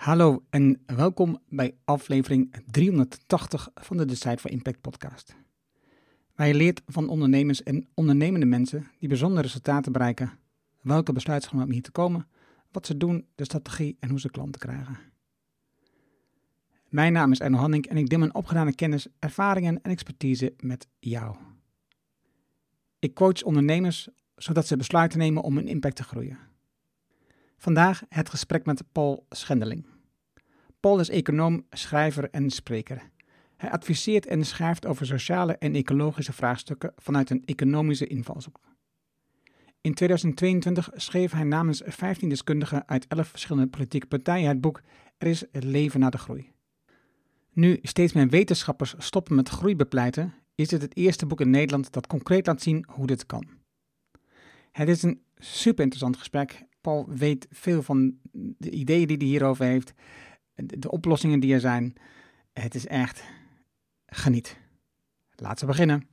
Hallo en welkom bij aflevering 380 van de Decide for Impact podcast. Waar je leert van ondernemers en ondernemende mensen die bijzondere resultaten bereiken, welke om hier te komen, wat ze doen, de strategie en hoe ze klanten krijgen. Mijn naam is Erno Hanning en ik deel mijn opgedane kennis, ervaringen en expertise met jou. Ik coach ondernemers zodat ze besluiten nemen om hun impact te groeien. Vandaag het gesprek met Paul Schendeling. Paul is econoom, schrijver en spreker. Hij adviseert en schrijft over sociale en ecologische vraagstukken vanuit een economische invalshoek. In 2022 schreef hij namens 15 deskundigen uit 11 verschillende politieke partijen het boek Er is het leven na de groei. Nu steeds meer wetenschappers stoppen met groei bepleiten, is dit het eerste boek in Nederland dat concreet laat zien hoe dit kan. Het is een super interessant gesprek. Paul weet veel van de ideeën die hij hierover heeft, de oplossingen die er zijn. Het is echt geniet. Laten we beginnen.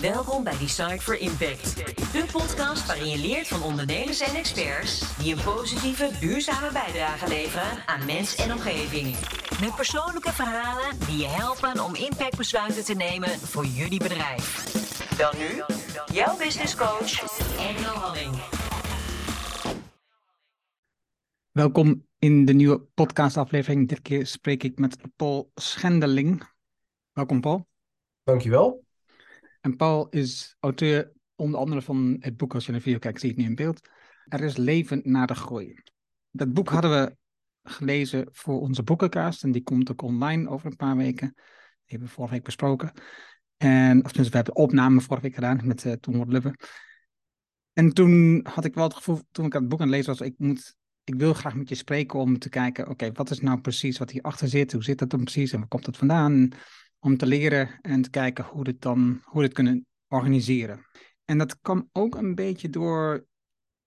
Welkom bij Design for Impact, de podcast waarin je leert van ondernemers en experts die een positieve, duurzame bijdrage leveren aan mens en omgeving. Met persoonlijke verhalen die je helpen om impactbesluiten te nemen voor jullie bedrijf. Dan nu, jouw business coach, Engel Halling. Welkom in de nieuwe podcastaflevering. Dit keer spreek ik met Paul Schendeling. Welkom Paul. Dankjewel. En Paul is auteur onder andere van het boek, als je naar de video kijkt, zie je het nu in beeld. Er is leven na de groei. Dat boek hadden we gelezen voor onze boekenkast en die komt ook online over een paar weken. Die hebben we vorige week besproken. En, of tenminste, we hebben opname vorige week gedaan met uh, Tom Lubbe. En toen had ik wel het gevoel, toen ik het boek aan het lezen was, ik, moet, ik wil graag met je spreken om te kijken, oké, wat is nou precies wat hierachter zit? Hoe zit dat dan precies en waar komt dat vandaan? Om te leren en te kijken hoe dit dan, hoe dit kunnen organiseren. En dat kwam ook een beetje door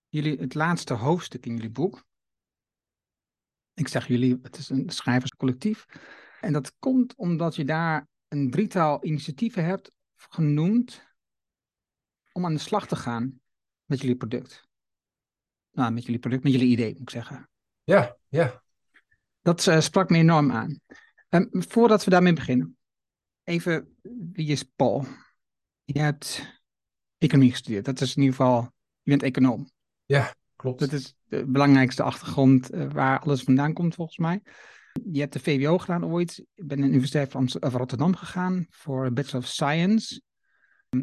jullie, het laatste hoofdstuk in jullie boek. Ik zeg jullie, het is een schrijverscollectief. En dat komt omdat je daar een drietal initiatieven hebt genoemd om aan de slag te gaan met jullie product. Nou, met jullie product, met jullie idee, moet ik zeggen. Ja, ja. Dat uh, sprak me enorm aan. Um, voordat we daarmee beginnen, even, wie is Paul? Je hebt economie gestudeerd. Dat is in ieder geval, je bent econoom. Ja, klopt. Dat is de belangrijkste achtergrond uh, waar alles vandaan komt, volgens mij. Je hebt de VWO gedaan ooit. Ik ben naar de Universiteit van Rotterdam gegaan voor Bachelor of Science,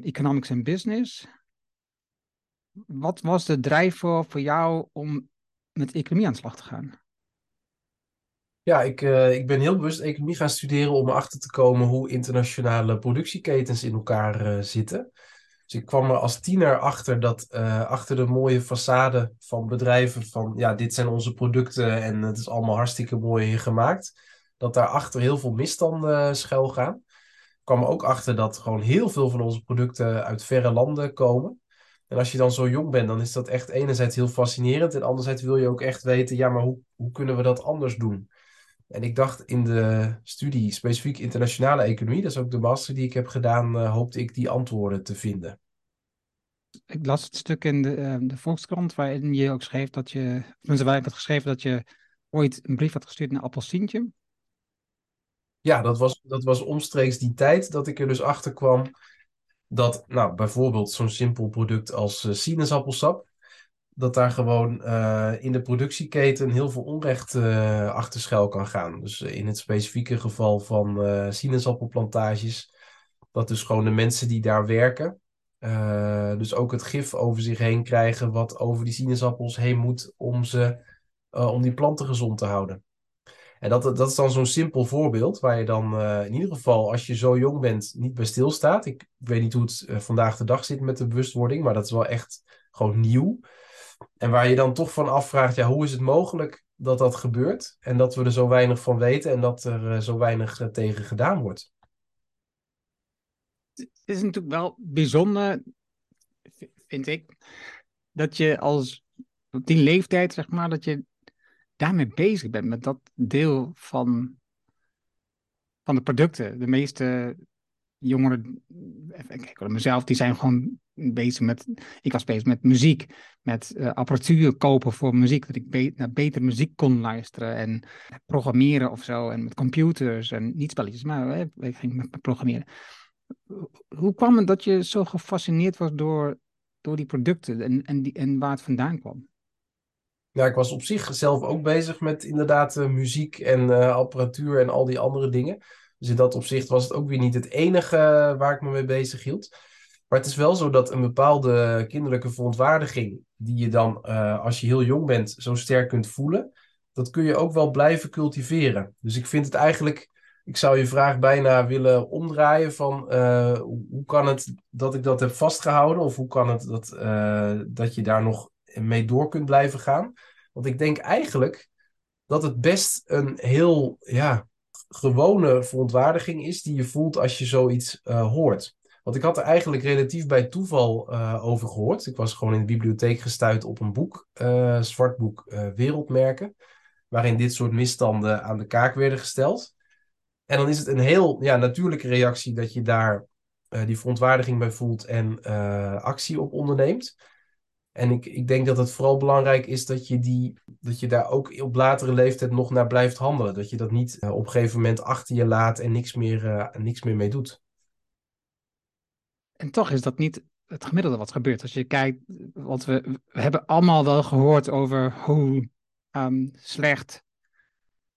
Economics and Business. Wat was de drijfveer voor jou om met economie aan de slag te gaan? Ja, ik, uh, ik ben heel bewust economie gaan studeren om erachter te komen hoe internationale productieketens in elkaar uh, zitten. Dus ik kwam er als tiener achter dat uh, achter de mooie façade van bedrijven van ja, dit zijn onze producten en het is allemaal hartstikke mooi gemaakt, dat daarachter heel veel misstanden schuil gaan. Ik kwam er ook achter dat gewoon heel veel van onze producten uit verre landen komen. En als je dan zo jong bent, dan is dat echt enerzijds heel fascinerend en anderzijds wil je ook echt weten, ja, maar hoe, hoe kunnen we dat anders doen? En ik dacht in de studie specifiek internationale economie, dat is ook de master die ik heb gedaan, uh, hoopte ik die antwoorden te vinden. Ik las het stuk in de, uh, de Volkskrant waarin je ook schreef dat je, mensen waar ik had geschreven dat je ooit een brief had gestuurd naar Appelsientje. Ja, dat was, dat was omstreeks die tijd dat ik er dus achter kwam dat, nou, bijvoorbeeld zo'n simpel product als uh, sinaasappelsap, dat daar gewoon uh, in de productieketen heel veel onrecht uh, achter schuil kan gaan. Dus in het specifieke geval van uh, sinaasappelplantages, dat dus gewoon de mensen die daar werken, dus ook het gif over zich heen krijgen wat over die sinaasappels heen moet om, ze, om die planten gezond te houden. En dat, dat is dan zo'n simpel voorbeeld waar je dan in ieder geval als je zo jong bent niet bij stilstaat. Ik, ik weet niet hoe het vandaag de dag zit met de bewustwording, maar dat is wel echt gewoon nieuw. En waar je dan toch van afvraagt, ja, hoe is het mogelijk dat dat gebeurt? En dat we er zo weinig van weten en dat er uh, zo weinig uh, tegen gedaan wordt. Het is natuurlijk wel bijzonder, vind ik, dat je als op die leeftijd, zeg maar, dat je daarmee bezig bent met dat deel van, van de producten. De meeste jongeren, even kijken, mezelf, die zijn gewoon bezig met, ik was bezig met muziek, met uh, apparatuur kopen voor muziek, dat ik naar beter muziek kon luisteren en programmeren of zo, en met computers en niet spelletjes, maar uh, ik ging met programmeren. Hoe kwam het dat je zo gefascineerd was door, door die producten en, en, die, en waar het vandaan kwam? Ja, ik was op zich zelf ook bezig met inderdaad uh, muziek en apparatuur en al die andere dingen. Dus in dat opzicht was het ook weer niet het enige waar ik me mee bezig hield. Maar het is wel zo dat een bepaalde kinderlijke verontwaardiging, die je dan uh, als je heel jong bent zo sterk kunt voelen, dat kun je ook wel blijven cultiveren. Dus ik vind het eigenlijk, ik zou je vraag bijna willen omdraaien van uh, hoe kan het dat ik dat heb vastgehouden of hoe kan het dat, dat je daar nog mee door kunt blijven gaan. Want ik denk eigenlijk dat het best een heel ja, gewone verontwaardiging is die je voelt als je zoiets uh, hoort. Want ik had er eigenlijk relatief bij toeval uh, over gehoord. Ik was gewoon in de bibliotheek gestuurd op een boek, uh, zwart boek Wereldmerken, waarin dit soort misstanden aan de kaak werden gesteld. En dan is het een heel ja, natuurlijke reactie dat je daar die verontwaardiging bij voelt en actie op onderneemt. En ik, ik denk dat het vooral belangrijk is dat je, die, dat je daar ook op latere leeftijd nog naar blijft handelen. Dat je dat niet uh, op een gegeven moment achter je laat en niks meer, uh, niks meer mee doet. En toch is dat niet het gemiddelde wat gebeurt. Als je kijkt, want we, we hebben allemaal wel gehoord over hoe um, slecht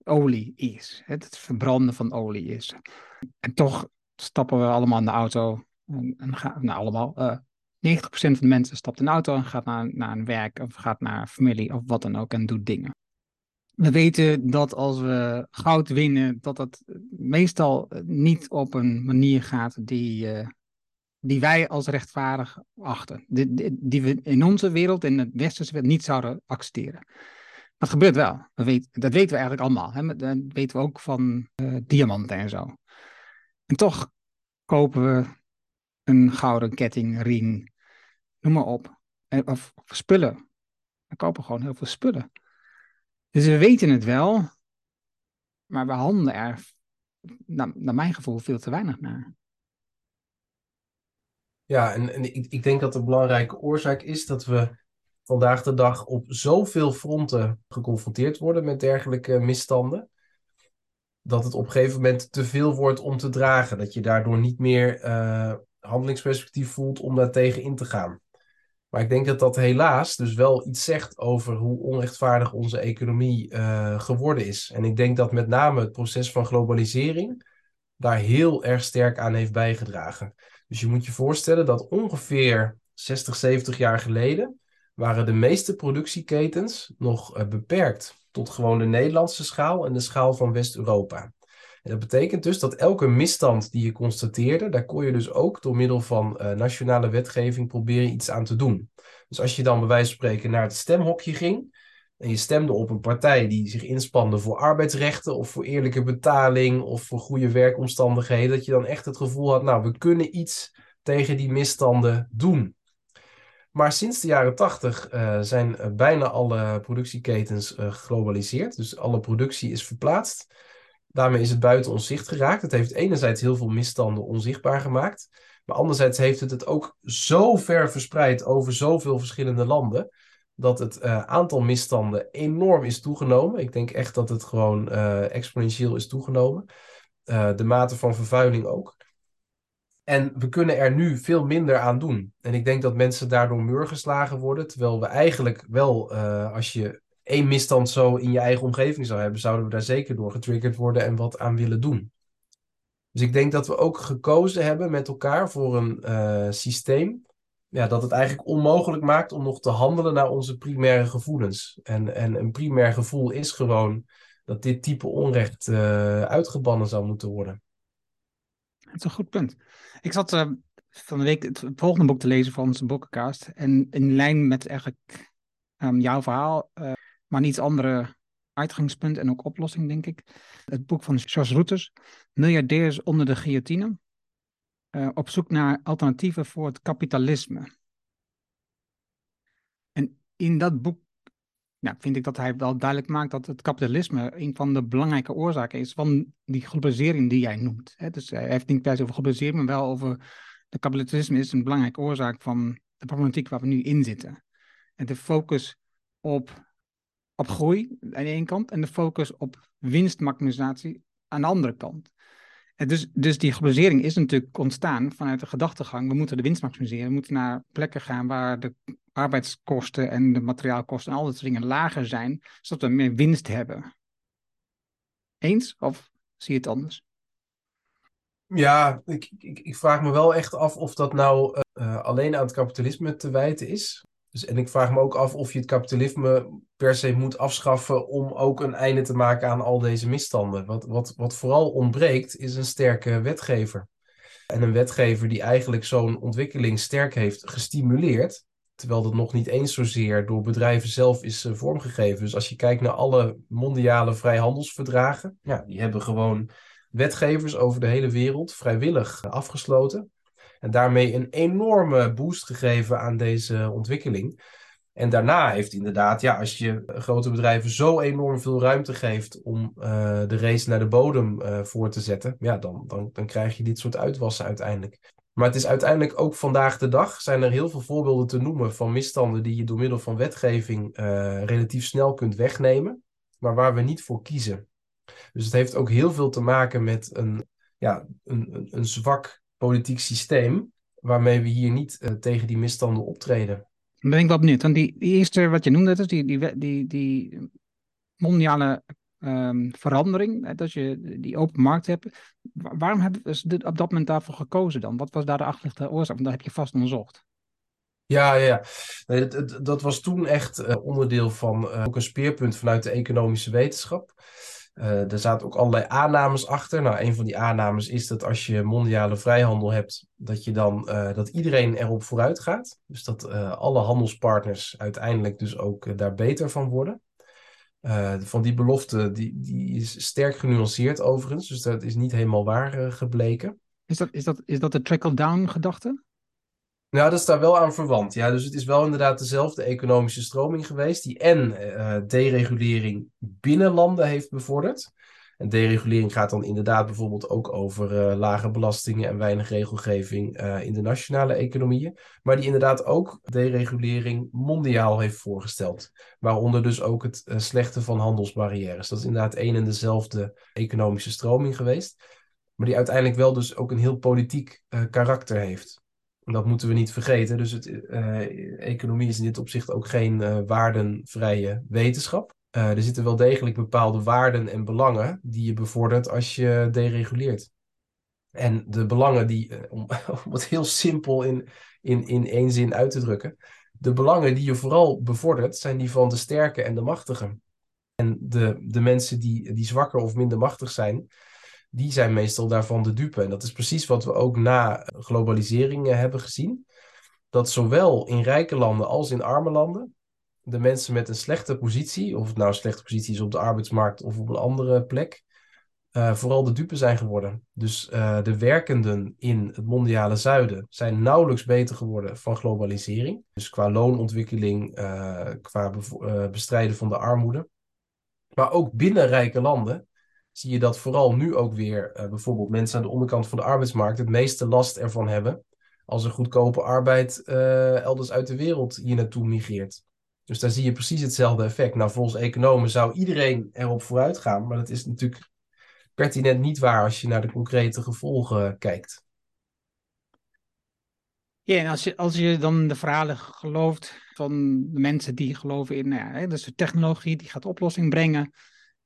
olie is. Het, het verbranden van olie is. En toch stappen we allemaal in de auto en, en gaan, nou allemaal, uh, 90% van de mensen stapt de auto en gaat naar, naar een werk of gaat naar familie of wat dan ook en doet dingen. We weten dat als we goud winnen, dat dat meestal niet op een manier gaat die, uh, die wij als rechtvaardig achten. Die, die, we in onze wereld, in het westerse wereld, niet zouden accepteren. Dat gebeurt wel. Dat, dat weten we eigenlijk allemaal. Hè? Dat weten we ook van diamanten en zo. En toch kopen we een gouden ketting, ring, noem maar op. Of, of spullen. We kopen gewoon heel veel spullen. Dus we weten het wel, maar we handelen er, naar, naar mijn gevoel, veel te weinig naar. Ja, en, en ik, ik denk dat de belangrijke oorzaak is dat we vandaag de dag op zoveel fronten geconfronteerd worden met dergelijke misstanden. Dat het op een gegeven moment te veel wordt om te dragen. Dat je daardoor niet meer uh, handelingsperspectief voelt om daar tegen in te gaan. Maar ik denk dat dat helaas dus wel iets zegt over hoe onrechtvaardig onze economie uh, geworden is. En ik denk dat met name het proces van globalisering daar heel erg sterk aan heeft bijgedragen. Dus je moet je voorstellen dat ongeveer 60, 70 jaar geleden waren de meeste productieketens nog uh, beperkt tot gewoon de Nederlandse schaal en de schaal van West-Europa. Dat betekent dus dat elke misstand die je constateerde, daar kon je dus ook door middel van uh, nationale wetgeving proberen iets aan te doen. Dus als je dan bij wijze van spreken naar het stemhokje ging en je stemde op een partij die zich inspande voor arbeidsrechten of voor eerlijke betaling of voor goede werkomstandigheden, dat je dan echt het gevoel had, nou, we kunnen iets tegen die misstanden doen. Maar sinds de jaren tachtig uh, zijn uh, bijna alle productieketens uh, geglobaliseerd. Dus alle productie is verplaatst. Daarmee is het buiten ons zicht geraakt. Het heeft enerzijds heel veel misstanden onzichtbaar gemaakt. Maar anderzijds heeft het het ook zo ver verspreid over zoveel verschillende landen. Dat het uh, aantal misstanden enorm is toegenomen. Ik denk echt dat het gewoon uh, exponentieel is toegenomen. Uh, de mate van vervuiling ook. En we kunnen er nu veel minder aan doen. En ik denk dat mensen daardoor muurgeslagen worden. Terwijl we eigenlijk wel, als je één misstand zo in je eigen omgeving zou hebben, zouden we daar zeker door getriggerd worden en wat aan willen doen. Dus ik denk dat we ook gekozen hebben met elkaar voor een uh, systeem ja, dat het eigenlijk onmogelijk maakt om nog te handelen naar onze primaire gevoelens. En, en een primair gevoel is gewoon dat dit type onrecht uh, uitgebannen zou moeten worden. Dat is een goed punt. Ik zat uh, van de week het volgende boek te lezen van onze boekenkast. En in lijn met eigenlijk um, jouw verhaal maar niet andere uitgangspunt en ook oplossing, denk ik. Het boek van George Routers, Miljardairs onder de guillotine. Uh, op zoek naar alternatieven voor het kapitalisme. En in dat boek ja, vind ik dat hij wel duidelijk maakt dat het kapitalisme een van de belangrijke oorzaken is van die globalisering die jij noemt. Hè? Dus hij heeft niet per se over globalisering, maar wel over de kapitalisme is een belangrijke oorzaak van de problematiek waar we nu in zitten. En de focus op, op groei aan de ene kant en de focus op winstmaximisatie aan de andere kant. En dus, dus die globalisering is natuurlijk ontstaan vanuit de gedachtegang, we moeten de winst maximiseren, we moeten naar plekken gaan waar de arbeidskosten en de materiaalkosten en al dat soort dingen lager zijn, zodat we meer winst hebben. Eens of zie je het anders? Ja, ik, ik, ik vraag me wel echt af of dat nou uh, alleen aan het kapitalisme te wijten is. Dus, en ik vraag me ook af of je het kapitalisme per se moet afschaffen om ook een einde te maken aan al deze misstanden. Wat, wat, wat vooral ontbreekt is een sterke wetgever. En een wetgever die eigenlijk zo'n ontwikkeling sterk heeft gestimuleerd, terwijl dat nog niet eens zozeer door bedrijven zelf is uh, vormgegeven. Dus als je kijkt naar alle mondiale vrijhandelsverdragen, ja, die hebben gewoon wetgevers over de hele wereld vrijwillig afgesloten. En daarmee een enorme boost gegeven aan deze ontwikkeling. En daarna heeft inderdaad, ja, als je grote bedrijven zo enorm veel ruimte geeft om uh, de race naar de bodem uh, voor te zetten, ja, dan, dan, dan krijg je dit soort uitwassen uiteindelijk. Maar het is uiteindelijk ook vandaag de dag, zijn er heel veel voorbeelden te noemen van misstanden die je door middel van wetgeving uh, relatief snel kunt wegnemen, maar waar we niet voor kiezen. Dus het heeft ook heel veel te maken met een, ja, een, een, een zwak politiek systeem, waarmee we hier niet uh, tegen die misstanden optreden. Dan ben ik wel benieuwd. Want die, die eerste wat je noemde, dus die, die, die, die mondiale um, verandering, dat je die open markt hebt. Waarom hebben ze op dat moment daarvoor gekozen dan? Wat was daar de achterliggende oorzaak? Want dat heb je vast onderzocht. Ja, ja. Nee, dat, dat, was toen echt uh, onderdeel van uh, ook een speerpunt vanuit de economische wetenschap. Uh, er zaten ook allerlei aannames achter. Nou, een van die aannames is dat als je mondiale vrijhandel hebt, dat, je dan, uh, dat iedereen erop vooruit gaat. Dus dat uh, alle handelspartners uiteindelijk dus ook daar beter van worden. van die belofte, die, die is sterk genuanceerd overigens, dus dat is niet helemaal waar gebleken. Is dat, is dat, is dat de trickle-down gedachte? Nou, dat is daar wel aan verwant. Ja, dus het is wel inderdaad dezelfde economische stroming geweest, die en uh, deregulering binnen landen heeft bevorderd. En deregulering gaat dan inderdaad bijvoorbeeld ook over uh, lage belastingen en weinig regelgeving uh, in de nationale economieën. Maar die inderdaad ook deregulering mondiaal heeft voorgesteld. Waaronder dus ook het slechten van handelsbarrières. Dat is inderdaad één en dezelfde economische stroming geweest. Maar die uiteindelijk wel dus ook een heel politiek karakter heeft. Dat moeten we niet vergeten. Dus het, uh, economie is in dit opzicht ook geen uh, waardenvrije wetenschap. Uh, er zitten wel degelijk bepaalde waarden en belangen die je bevordert als je dereguleert. En de belangen die, om, om het heel simpel in, in, in één zin uit te drukken, de belangen die je vooral bevordert zijn die van de sterke en de machtigen. En de, de mensen die, die zwakker of minder machtig zijn, die zijn meestal daarvan de dupe. En dat is precies wat we ook na globalisering eh, hebben gezien. Dat zowel in rijke landen als in arme landen de mensen met een slechte positie, of het nou slechte positie is op de arbeidsmarkt of op een andere plek, uh, vooral de dupe zijn geworden. Dus uh, de werkenden in het mondiale zuiden zijn nauwelijks beter geworden van globalisering. Dus qua loonontwikkeling, uh, qua bestrijden van de armoede. Maar ook binnen rijke landen zie je dat vooral nu ook weer uh, bijvoorbeeld mensen aan de onderkant van de arbeidsmarkt het meeste last ervan hebben als er goedkope arbeid uh, elders uit de wereld hier naartoe migreert. Dus daar zie je precies hetzelfde effect. Nou, volgens economen zou iedereen erop vooruit gaan, maar dat is natuurlijk pertinent niet waar als je naar de concrete gevolgen kijkt. Ja, en als je, als je dan de verhalen gelooft van de mensen die geloven in, nou ja, dus de technologie die gaat oplossing brengen,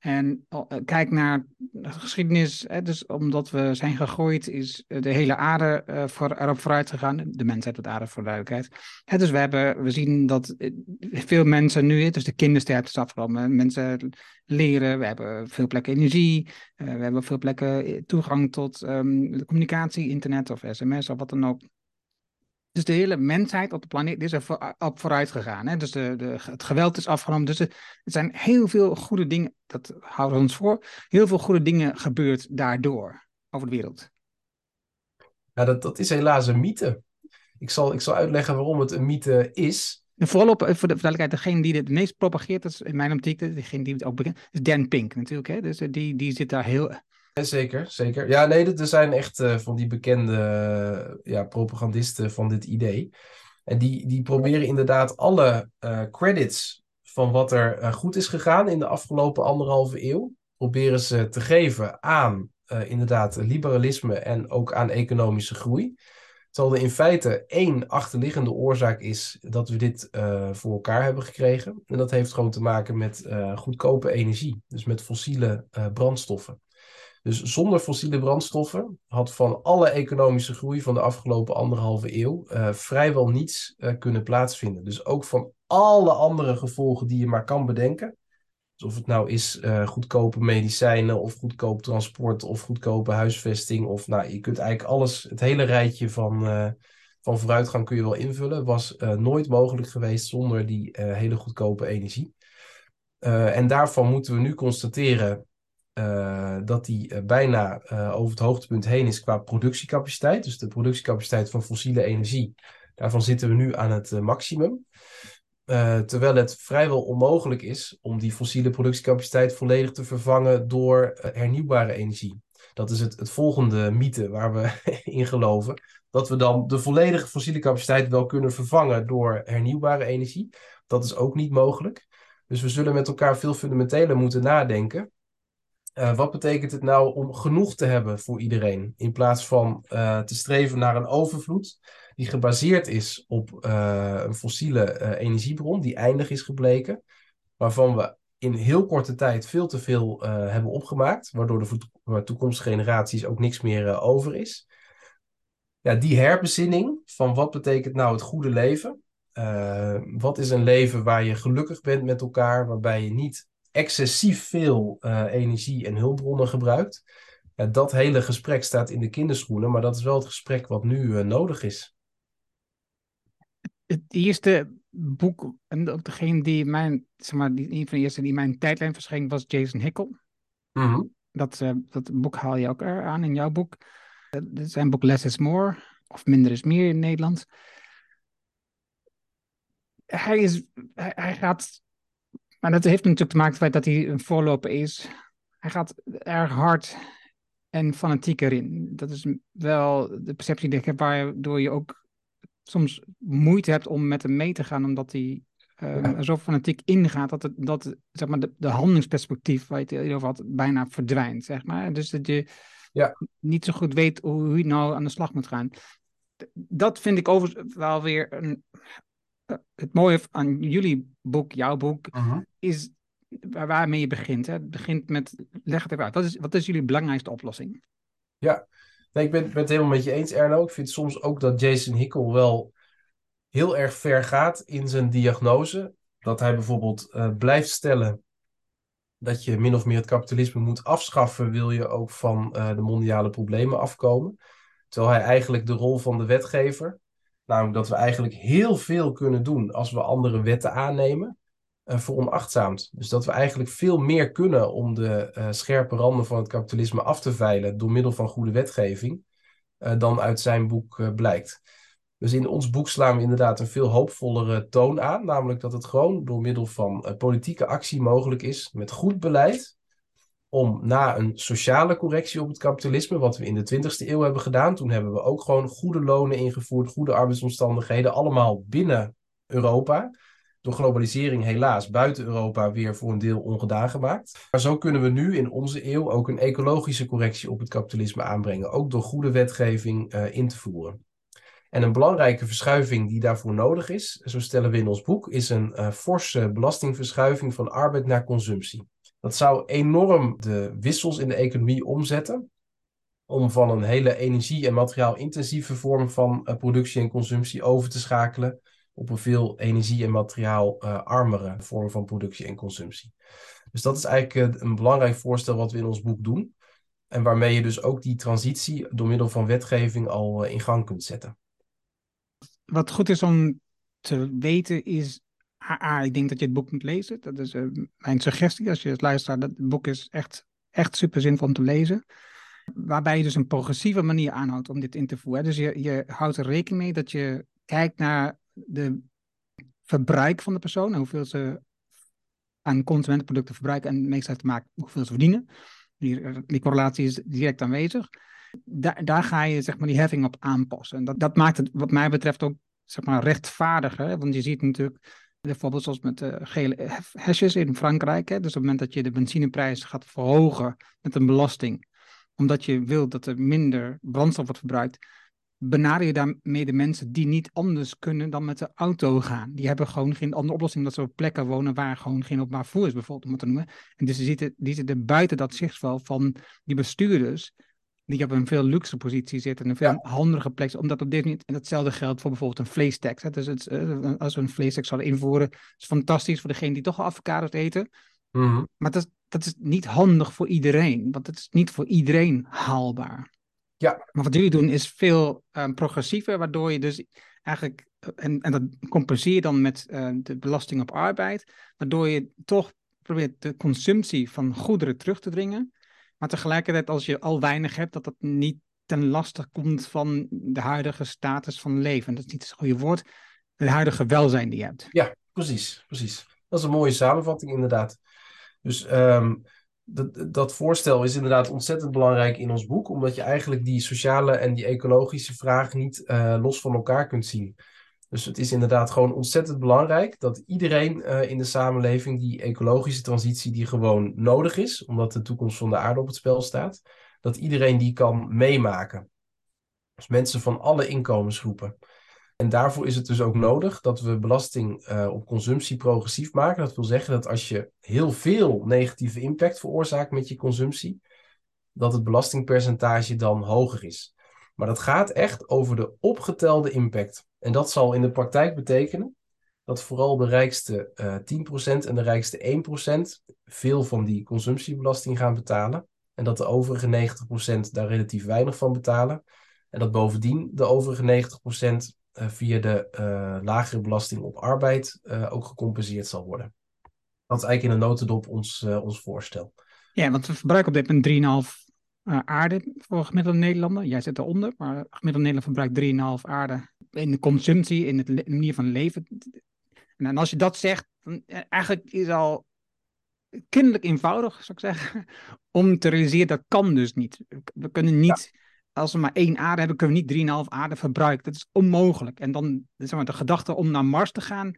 en eh, kijk naar de geschiedenis, hè, dus omdat we zijn gegooid, is de hele aarde uh, voor, erop vooruit gegaan. De mensheid wat aarde voor duidelijkheid. Hè, dus we, hebben, we zien dat eh, veel mensen nu, dus de kindersterfte is afgenomen, mensen leren, we hebben veel plekken energie, we hebben veel plekken toegang tot de communicatie, internet of sms of wat dan ook. Dus de hele mensheid op de planeet is er voor, op vooruit gegaan. Hè? Dus de, de, het geweld is afgenomen. Dus er, zijn heel veel goede dingen, dat houden we ons voor, heel veel goede dingen gebeurd daardoor over de wereld. Ja, dat, dat is helaas een mythe. Ik zal, ik zal uitleggen waarom het een mythe is. De voorop, voor de duidelijkheid, degene die het meest propageert, dat is in mijn optiek, degene die het ook bekend is Dan Pink natuurlijk. Hè? Dus die, die zit daar heel... Zeker, zeker. Ja, nee, er zijn echt uh, van die bekende ja, propagandisten van dit idee. En die, die proberen inderdaad alle uh, credits van wat er goed is gegaan in de afgelopen anderhalve eeuw, proberen ze te geven aan inderdaad liberalisme en ook aan economische groei. Terwijl er in feite één achterliggende oorzaak is dat we dit voor elkaar hebben gekregen. En dat heeft gewoon te maken met goedkope energie, dus met fossiele brandstoffen. Dus zonder fossiele brandstoffen had van alle economische groei van de afgelopen anderhalve eeuw vrijwel niets kunnen plaatsvinden. Dus ook van alle andere gevolgen die je maar kan bedenken, dus of het nou is uh, goedkope medicijnen of goedkoop transport of goedkope huisvesting. Of nou, je kunt eigenlijk alles, het hele rijtje van, van vooruitgang kun je wel invullen. Was nooit mogelijk geweest zonder die hele goedkope energie. en daarvan moeten we nu constateren dat die bijna over het hoogtepunt heen is qua productiecapaciteit. Dus de productiecapaciteit van fossiele energie. Daarvan zitten we nu aan het maximum. Terwijl het vrijwel onmogelijk is om die fossiele productiecapaciteit volledig te vervangen door hernieuwbare energie. Dat is het, het volgende mythe waar we in geloven. Dat we dan de volledige fossiele capaciteit wel kunnen vervangen door hernieuwbare energie. Dat is ook niet mogelijk. Dus we zullen met elkaar veel fundamenteler moeten nadenken. Uh, wat betekent het nou om genoeg te hebben voor iedereen? In plaats van te streven naar een overvloed die gebaseerd is op uh, een fossiele energiebron die eindig is gebleken, waarvan we in heel korte tijd veel te veel hebben opgemaakt, waardoor de voor toekomstige generaties ook niks meer over is. Ja, die herbezinning van wat betekent nou het goede leven? wat is een leven waar je gelukkig bent met elkaar, waarbij je niet excessief veel energie en hulpbronnen gebruikt? Ja, dat hele gesprek staat in de kinderschoenen, maar dat is wel het gesprek wat nu nodig is het eerste boek, en ook degene die mijn, zeg maar, die, een van de eerste die mijn tijdlijn verscheen, was Jason Hickel. Mm dat, uh, dat boek haal je ook aan in jouw boek. Zijn boek Less is More, of Minder is Meer in Nederland. Hij, is, hij, hij gaat, maar dat heeft natuurlijk te maken met dat hij een voorloper is. Hij gaat erg hard en fanatiek erin. Dat is wel de perceptie die ik heb, waardoor je ook soms moeite hebt om met hem mee te gaan, omdat hij ja. zo fanatiek ingaat dat, het, dat zeg maar, de, de handelingsperspectief waar je het over had, bijna verdwijnt. Zeg maar. Dus dat je ja. niet zo goed weet hoe je nou aan de slag moet gaan. Dat vind ik overigens wel weer een, het mooie aan jullie boek, jouw boek, uh -huh. is waar, waarmee je begint. Hè? Het begint met, leg het even uit, wat is, wat is jullie belangrijkste oplossing? Ja, Nee, ik ben, ben het helemaal met je eens, Erno. Ik vind soms ook dat Jason Hickel wel heel erg ver gaat in zijn diagnose. Dat hij bijvoorbeeld uh, blijft stellen dat je min of meer het kapitalisme moet afschaffen, wil je ook van uh, de mondiale problemen afkomen. Terwijl hij eigenlijk de rol van de wetgever, namelijk dat we eigenlijk heel veel kunnen doen als we andere wetten aannemen, uh, veronachtzaamt. Dus dat we eigenlijk veel meer kunnen om de uh, scherpe randen van het kapitalisme af te veilen door middel van goede wetgeving, uh, dan uit zijn boek blijkt. Dus in ons boek slaan we inderdaad een veel hoopvollere toon aan, namelijk dat het gewoon door middel van politieke actie mogelijk is met goed beleid om na een sociale correctie op het kapitalisme, wat we in de 20e eeuw hebben gedaan, toen hebben we ook gewoon goede lonen ingevoerd, goede arbeidsomstandigheden, allemaal binnen Europa door globalisering helaas buiten Europa weer voor een deel ongedaan gemaakt. Maar zo kunnen we nu in onze eeuw ook een ecologische correctie op het kapitalisme aanbrengen, ook door goede wetgeving uh, in te voeren. En een belangrijke verschuiving die daarvoor nodig is, zo stellen we in ons boek, is een uh, forse belastingverschuiving van arbeid naar consumptie. Dat zou enorm de wissels in de economie omzetten, om van een hele energie- en materiaal-intensieve vorm van uh, productie en consumptie over te schakelen op een veel energie- en materiaalarmere uh, vorm van productie en consumptie. Dus dat is eigenlijk een belangrijk voorstel wat we in ons boek doen. En waarmee je dus ook die transitie door middel van wetgeving al in gang kunt zetten. Wat goed is om te weten is, A, ik denk dat je het boek moet lezen. Dat is uh, mijn suggestie als je het luistert. Dat het boek is echt, echt super zinvol om te lezen. Waarbij je dus een progressieve manier aanhoudt om dit in te voeren. Dus je, je houdt er rekening mee dat je kijkt naar de verbruik van de persoon hoeveel ze aan consumentenproducten verbruiken en meestal te maken hoeveel ze verdienen. Die, die correlatie is direct aanwezig. Daar, daar ga je zeg maar, die heffing op aanpassen. En dat, dat maakt het wat mij betreft ook zeg maar, rechtvaardiger. Want je ziet natuurlijk bijvoorbeeld zoals met de gele hesjes in Frankrijk. Hè? Dus op het moment dat je de benzineprijs gaat verhogen met een belasting, omdat je wilt dat er minder brandstof wordt verbruikt, benader je daarmee de mensen die niet anders kunnen dan met de auto gaan. Die hebben gewoon geen andere oplossing, dat ze op plekken wonen waar gewoon geen openbaar vervoer is, bijvoorbeeld, om het te noemen. En dus die zitten, die zitten buiten dat zichtveld van die bestuurders, die op een veel luxe positie zitten, een veel ja. handige plek, omdat op dit moment, en datzelfde geldt voor bijvoorbeeld een vleestax. Hè. Dus het, eh, als we een vleestax zouden invoeren, is fantastisch voor degene die toch avocados eten. Mm -hmm. Maar dat, dat is niet handig voor iedereen, want het is niet voor iedereen haalbaar. Ja. Maar wat jullie doen is veel um, progressiever, waardoor je dus eigenlijk, en, en dat compenseer je dan met uh, de belasting op arbeid, waardoor je toch probeert de consumptie van goederen terug te dringen. Maar tegelijkertijd, als je al weinig hebt, dat dat niet ten laste komt van de huidige status van leven. Dat is niet het goede woord, het huidige welzijn die je hebt. Ja, precies, precies. Dat is een mooie samenvatting inderdaad. Dus um, dat, dat voorstel is inderdaad ontzettend belangrijk in ons boek, omdat je eigenlijk die sociale en die ecologische vraag niet uh, los van elkaar kunt zien. Dus het is inderdaad gewoon ontzettend belangrijk dat iedereen uh, in de samenleving die ecologische transitie die gewoon nodig is, omdat de toekomst van de aarde op het spel staat, dat iedereen die kan meemaken. Dus mensen van alle inkomensgroepen. En daarvoor is het dus ook nodig dat we belasting uh, op consumptie progressief maken. Dat wil zeggen dat als je heel veel negatieve impact veroorzaakt met je consumptie, dat het belastingpercentage dan hoger is. Maar dat gaat echt over de opgetelde impact. En dat zal in de praktijk betekenen dat vooral de rijkste uh, 10% en de rijkste 1% veel van die consumptiebelasting gaan betalen. En dat de overige 90% daar relatief weinig van betalen. En dat bovendien de overige 90% uh, via de uh, lagere belasting op arbeid ook gecompenseerd zal worden. Dat is eigenlijk in een notendop ons, ons voorstel. Ja, want we verbruiken op dit moment 3,5 aarde voor gemiddelde Nederlander. Jij zit eronder, maar gemiddelde Nederlander verbruikt 3,5 aarde in de consumptie, in de manier van leven. En als je dat zegt, dan eigenlijk is al kinderlijk eenvoudig, zou ik zeggen, om te realiseren dat kan dus niet. We kunnen niet... Ja als we maar één aarde hebben, kunnen we niet 3,5 aarde verbruiken. Dat is onmogelijk. En dan, zeg maar, de gedachte om naar Mars te gaan,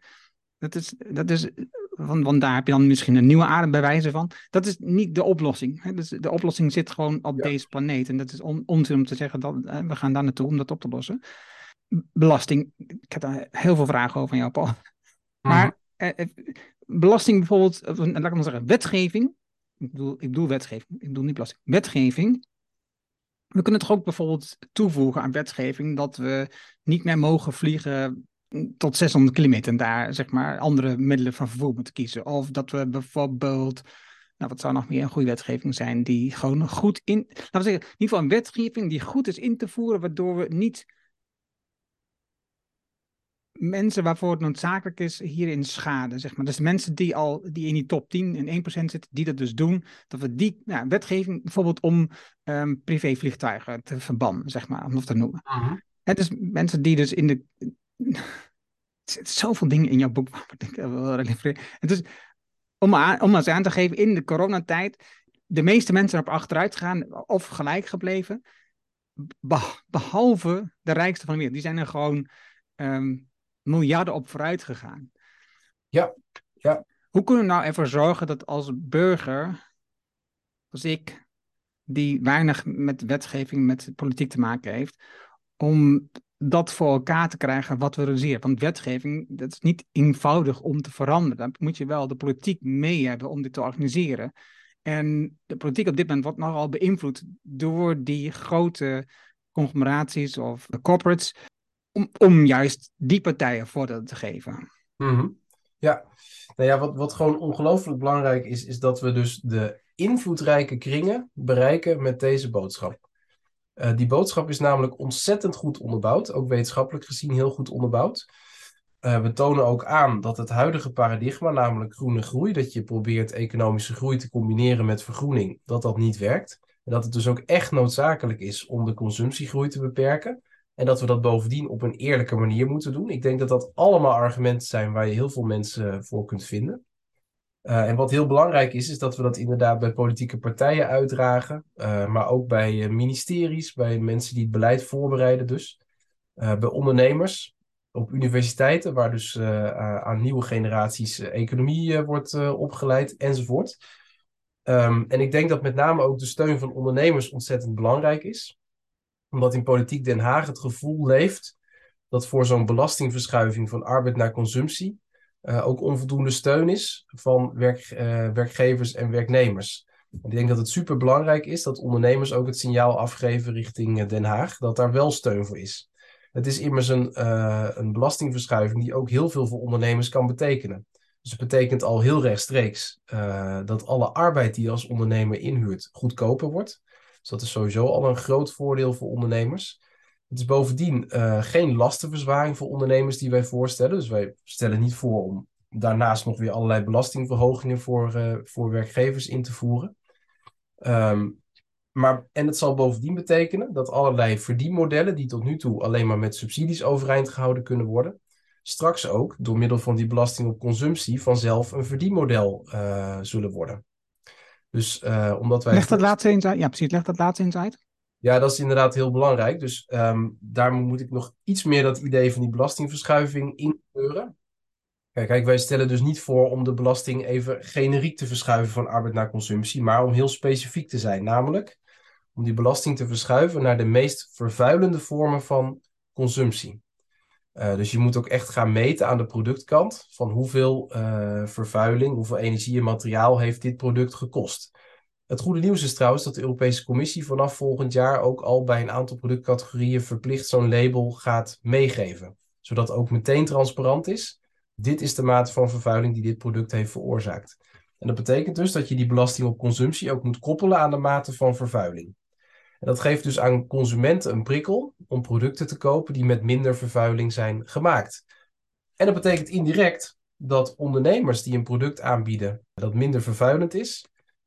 dat is, dat is want, want daar heb je dan misschien een nieuwe aarde bij wijze van. Dat is niet de oplossing. Hè? Dus de oplossing zit gewoon op ja. deze planeet. En dat is on, onzin om te zeggen dat hè, we gaan daar naartoe om dat op te lossen. Belasting, ik heb daar heel veel vragen over van jou, Paul. Maar eh, belasting bijvoorbeeld, of, laat ik maar zeggen, wetgeving. Ik bedoel, ik bedoel wetgeving, ik bedoel niet belasting. Wetgeving we kunnen toch ook bijvoorbeeld toevoegen aan wetgeving dat we niet meer mogen vliegen tot 600 kilometer en daar zeg maar andere middelen van vervoer moeten kiezen. Of dat we bijvoorbeeld, nou wat zou nog meer een goede wetgeving zijn, die gewoon goed in, laten we zeggen, in ieder geval een wetgeving die goed is in te voeren, waardoor we niet mensen waarvoor het noodzakelijk is hierin schade, zeg maar. Dus mensen die al die in die top 10 en 1% zitten, die dat dus doen, dat we die nou, wetgeving bijvoorbeeld om um, privévliegtuigen te verbannen, zeg maar, om het te noemen. Uh -huh. Het is mensen die dus in de... Er zitten zoveel dingen in jouw boek ik wil refereren. Het is, om, aan, om eens aan te geven, in de coronatijd, de meeste mensen op achteruit gegaan of gelijk gebleven, behalve de rijkste van de wereld. Die zijn er gewoon... Um, miljarden op vooruit gegaan. Ja, ja. Hoe kunnen we nou ervoor zorgen dat als burger, als ik, die weinig met wetgeving, met politiek te maken heeft, om dat voor elkaar te krijgen wat we realiseren. Want wetgeving, dat is niet eenvoudig om te veranderen. Dan moet je wel de politiek mee hebben om dit te organiseren. En de politiek op dit moment wordt nogal beïnvloed door die grote conglomeraties of corporates om, om juist die partijen voordeel te geven. Mm. Ja, nou ja, wat, wat gewoon ongelooflijk belangrijk is, is dat we dus de invloedrijke kringen bereiken met deze boodschap. Uh, die boodschap is namelijk ontzettend goed onderbouwd, ook wetenschappelijk gezien heel goed onderbouwd. Uh, we tonen ook aan dat het huidige paradigma, namelijk groene groei, dat je probeert economische groei te combineren met vergroening, dat dat niet werkt. En dat het dus ook echt noodzakelijk is om de consumptiegroei te beperken. En dat we dat bovendien op een eerlijke manier moeten doen. Ik denk dat dat allemaal argumenten zijn waar je heel veel mensen voor kunt vinden. Uh, en wat heel belangrijk is, is dat we dat inderdaad bij politieke partijen uitdragen, uh, maar ook bij uh, ministeries, bij mensen die het beleid voorbereiden dus, bij ondernemers, op universiteiten, waar dus aan nieuwe generaties economie wordt opgeleid enzovoort. Um, en ik denk dat met name ook de steun van ondernemers ontzettend belangrijk is, omdat in politiek Den Haag het gevoel leeft dat voor zo'n belastingverschuiving van arbeid naar consumptie uh, ook onvoldoende steun is van werk, uh, werkgevers en werknemers. ik denk dat het super belangrijk is dat ondernemers ook het signaal afgeven richting eh, Den Haag dat daar wel steun voor is. Het is immers een, een belastingverschuiving die ook heel veel voor ondernemers kan betekenen. Dus het betekent al heel rechtstreeks dat alle arbeid die je als ondernemer inhuurt goedkoper wordt. Dus dat is sowieso al een groot voordeel voor ondernemers. Het is bovendien uh, geen lastenverzwaring voor ondernemers die wij voorstellen. Dus wij stellen niet voor om daarnaast nog weer allerlei belastingverhogingen voor, uh, voor werkgevers in te voeren. Um, maar, en het zal bovendien betekenen dat allerlei verdienmodellen, die tot nu toe alleen maar met subsidies overeind gehouden kunnen worden, straks ook door middel van die belasting op consumptie vanzelf een verdienmodel uh, zullen worden. Dus omdat wij. Leg dat laatste eens uit. Ja, precies. Leg dat laatste eens uit. Ja, dat is inderdaad heel belangrijk. Dus um, daar moet ik nog iets meer dat idee van die belastingverschuiving inkleuren. Kijk, kijk, wij stellen dus niet voor om de belasting even generiek te verschuiven van arbeid naar consumptie, maar om heel specifiek te zijn. Namelijk om die belasting te verschuiven naar de meest vervuilende vormen van consumptie. Uh, dus je moet ook echt gaan meten aan de productkant van hoeveel uh, vervuiling, hoeveel energie en materiaal heeft dit product gekost. Het goede nieuws is trouwens dat de Europese Commissie vanaf volgend jaar ook al bij een aantal productcategorieën verplicht zo'n label gaat meegeven. Zodat ook meteen transparant is. Dit is de mate van vervuiling die dit product heeft veroorzaakt. En dat betekent dus dat je die belasting op consumptie ook moet koppelen aan de mate van vervuiling. En dat geeft dus aan consumenten een prikkel om producten te kopen die met minder vervuiling zijn gemaakt. En dat betekent indirect dat ondernemers die een product aanbieden dat minder vervuilend is,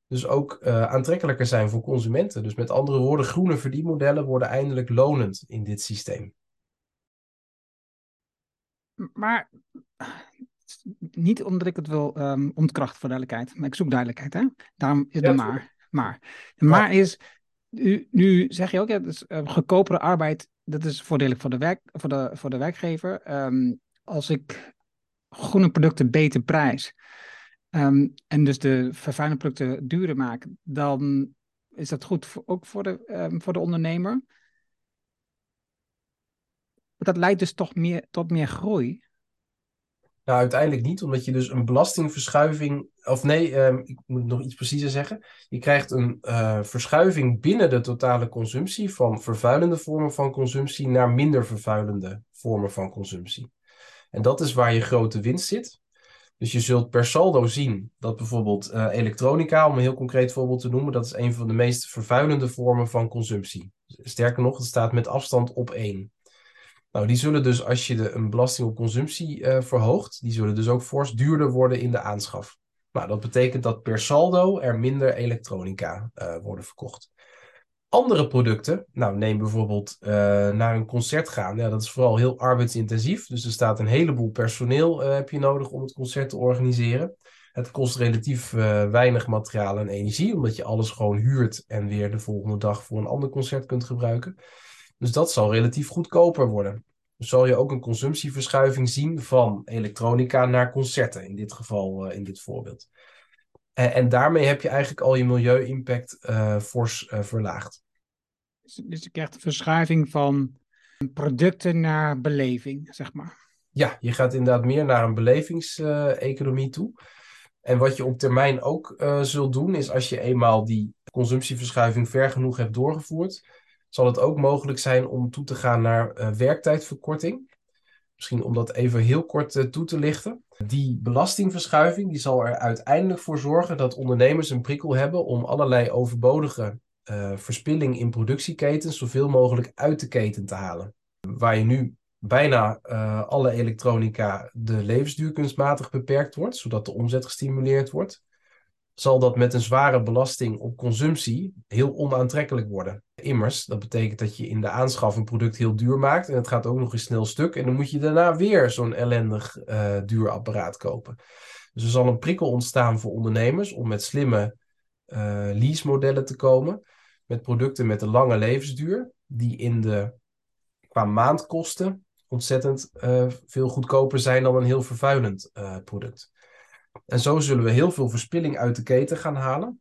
dus ook uh, aantrekkelijker zijn voor consumenten. Dus met andere woorden, groene verdienmodellen worden eindelijk lonend in dit systeem. Maar niet omdat ik het wil um, ontkrachten voor duidelijkheid, maar ik zoek duidelijkheid. Hè? Daarom is ja, de maar. Maar, de maar is, nu, nu zeg je ook, ja, dus, uh, goedkopere arbeid, dat is voordelig voor de, werk, voor de, voor de werkgever. Um, als ik groene producten beter prijs, Um, en dus de vervuilende producten duurder maken, dan is dat goed ook voor de, um, voor de ondernemer. Dat leidt dus toch meer, tot meer groei. Nou, uiteindelijk niet, omdat je dus een belastingverschuiving, of nee, um, ik moet nog iets preciezer zeggen. Je krijgt een uh, verschuiving binnen de totale consumptie van vervuilende vormen van consumptie naar minder vervuilende vormen van consumptie. En dat is waar je grote winst zit. Dus je zult per saldo zien dat bijvoorbeeld uh, elektronica, om een heel concreet voorbeeld te noemen, dat is een van de meest vervuilende vormen van consumptie. Sterker nog, het staat met afstand op één. Nou, die zullen dus, als je de, een belasting op consumptie uh, verhoogt, die zullen dus ook fors duurder worden in de aanschaf. Nou, dat betekent dat per saldo er minder elektronica uh, worden verkocht. Andere producten, nou neem bijvoorbeeld uh, naar een concert gaan. Dat is vooral heel arbeidsintensief. Dus er staat een heleboel personeel uh, heb je nodig om het concert te organiseren. Het kost relatief uh, weinig materiaal en energie, omdat je alles gewoon huurt en weer de volgende dag voor een ander concert kunt gebruiken. Dus dat zal relatief goedkoper worden. Dus zal je ook een consumptieverschuiving zien van elektronica naar concerten, in dit geval, in dit voorbeeld. En, en daarmee heb je eigenlijk al je milieu-impact uh, fors uh, verlaagd. Dus, dus je krijgt een verschuiving van producten naar beleving, zeg maar. Ja, je gaat inderdaad meer naar een belevingseconomie toe. En wat je op termijn ook uh, zult doen, is als je eenmaal die consumptieverschuiving ver genoeg hebt doorgevoerd, zal het ook mogelijk zijn om toe te gaan naar werktijdverkorting. Misschien om dat even heel kort toe te lichten. Die belastingverschuiving die zal er uiteindelijk voor zorgen dat ondernemers een prikkel hebben om allerlei overbodige uh, verspilling in productieketens zoveel mogelijk uit de keten te halen. Waar je nu bijna uh, alle elektronica de levensduur kunstmatig beperkt wordt, zodat de omzet gestimuleerd wordt, zal dat met een zware belasting op consumptie heel onaantrekkelijk worden. Immers, dat betekent dat je in de aanschaf een product heel duur maakt en het gaat ook nog eens snel stuk en dan moet je daarna weer zo'n ellendig uh, duur apparaat kopen. Dus er zal een prikkel ontstaan voor ondernemers om met slimme uh, lease-modellen te komen, met producten met een lange levensduur, die in de, qua maandkosten ontzettend uh, veel goedkoper zijn dan een heel vervuilend product. En zo zullen we heel veel verspilling uit de keten gaan halen.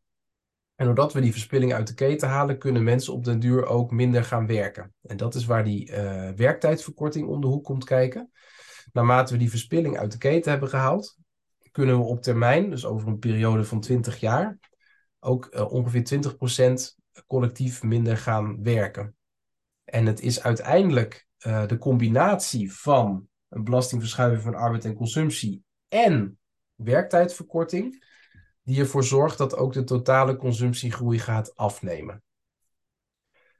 En doordat we die verspilling uit de keten halen, kunnen mensen op den duur ook minder gaan werken. En dat is waar die uh, werktijdverkorting om de hoek komt kijken. Naarmate we die verspilling uit de keten hebben gehaald, kunnen we op termijn, dus over een periode van 20 jaar, ook uh, ongeveer 20% collectief minder gaan werken. En het is uiteindelijk uh, de combinatie van een belastingverschuiving van arbeid en consumptie en werktijdverkorting, die ervoor zorgt dat ook de totale consumptiegroei gaat afnemen.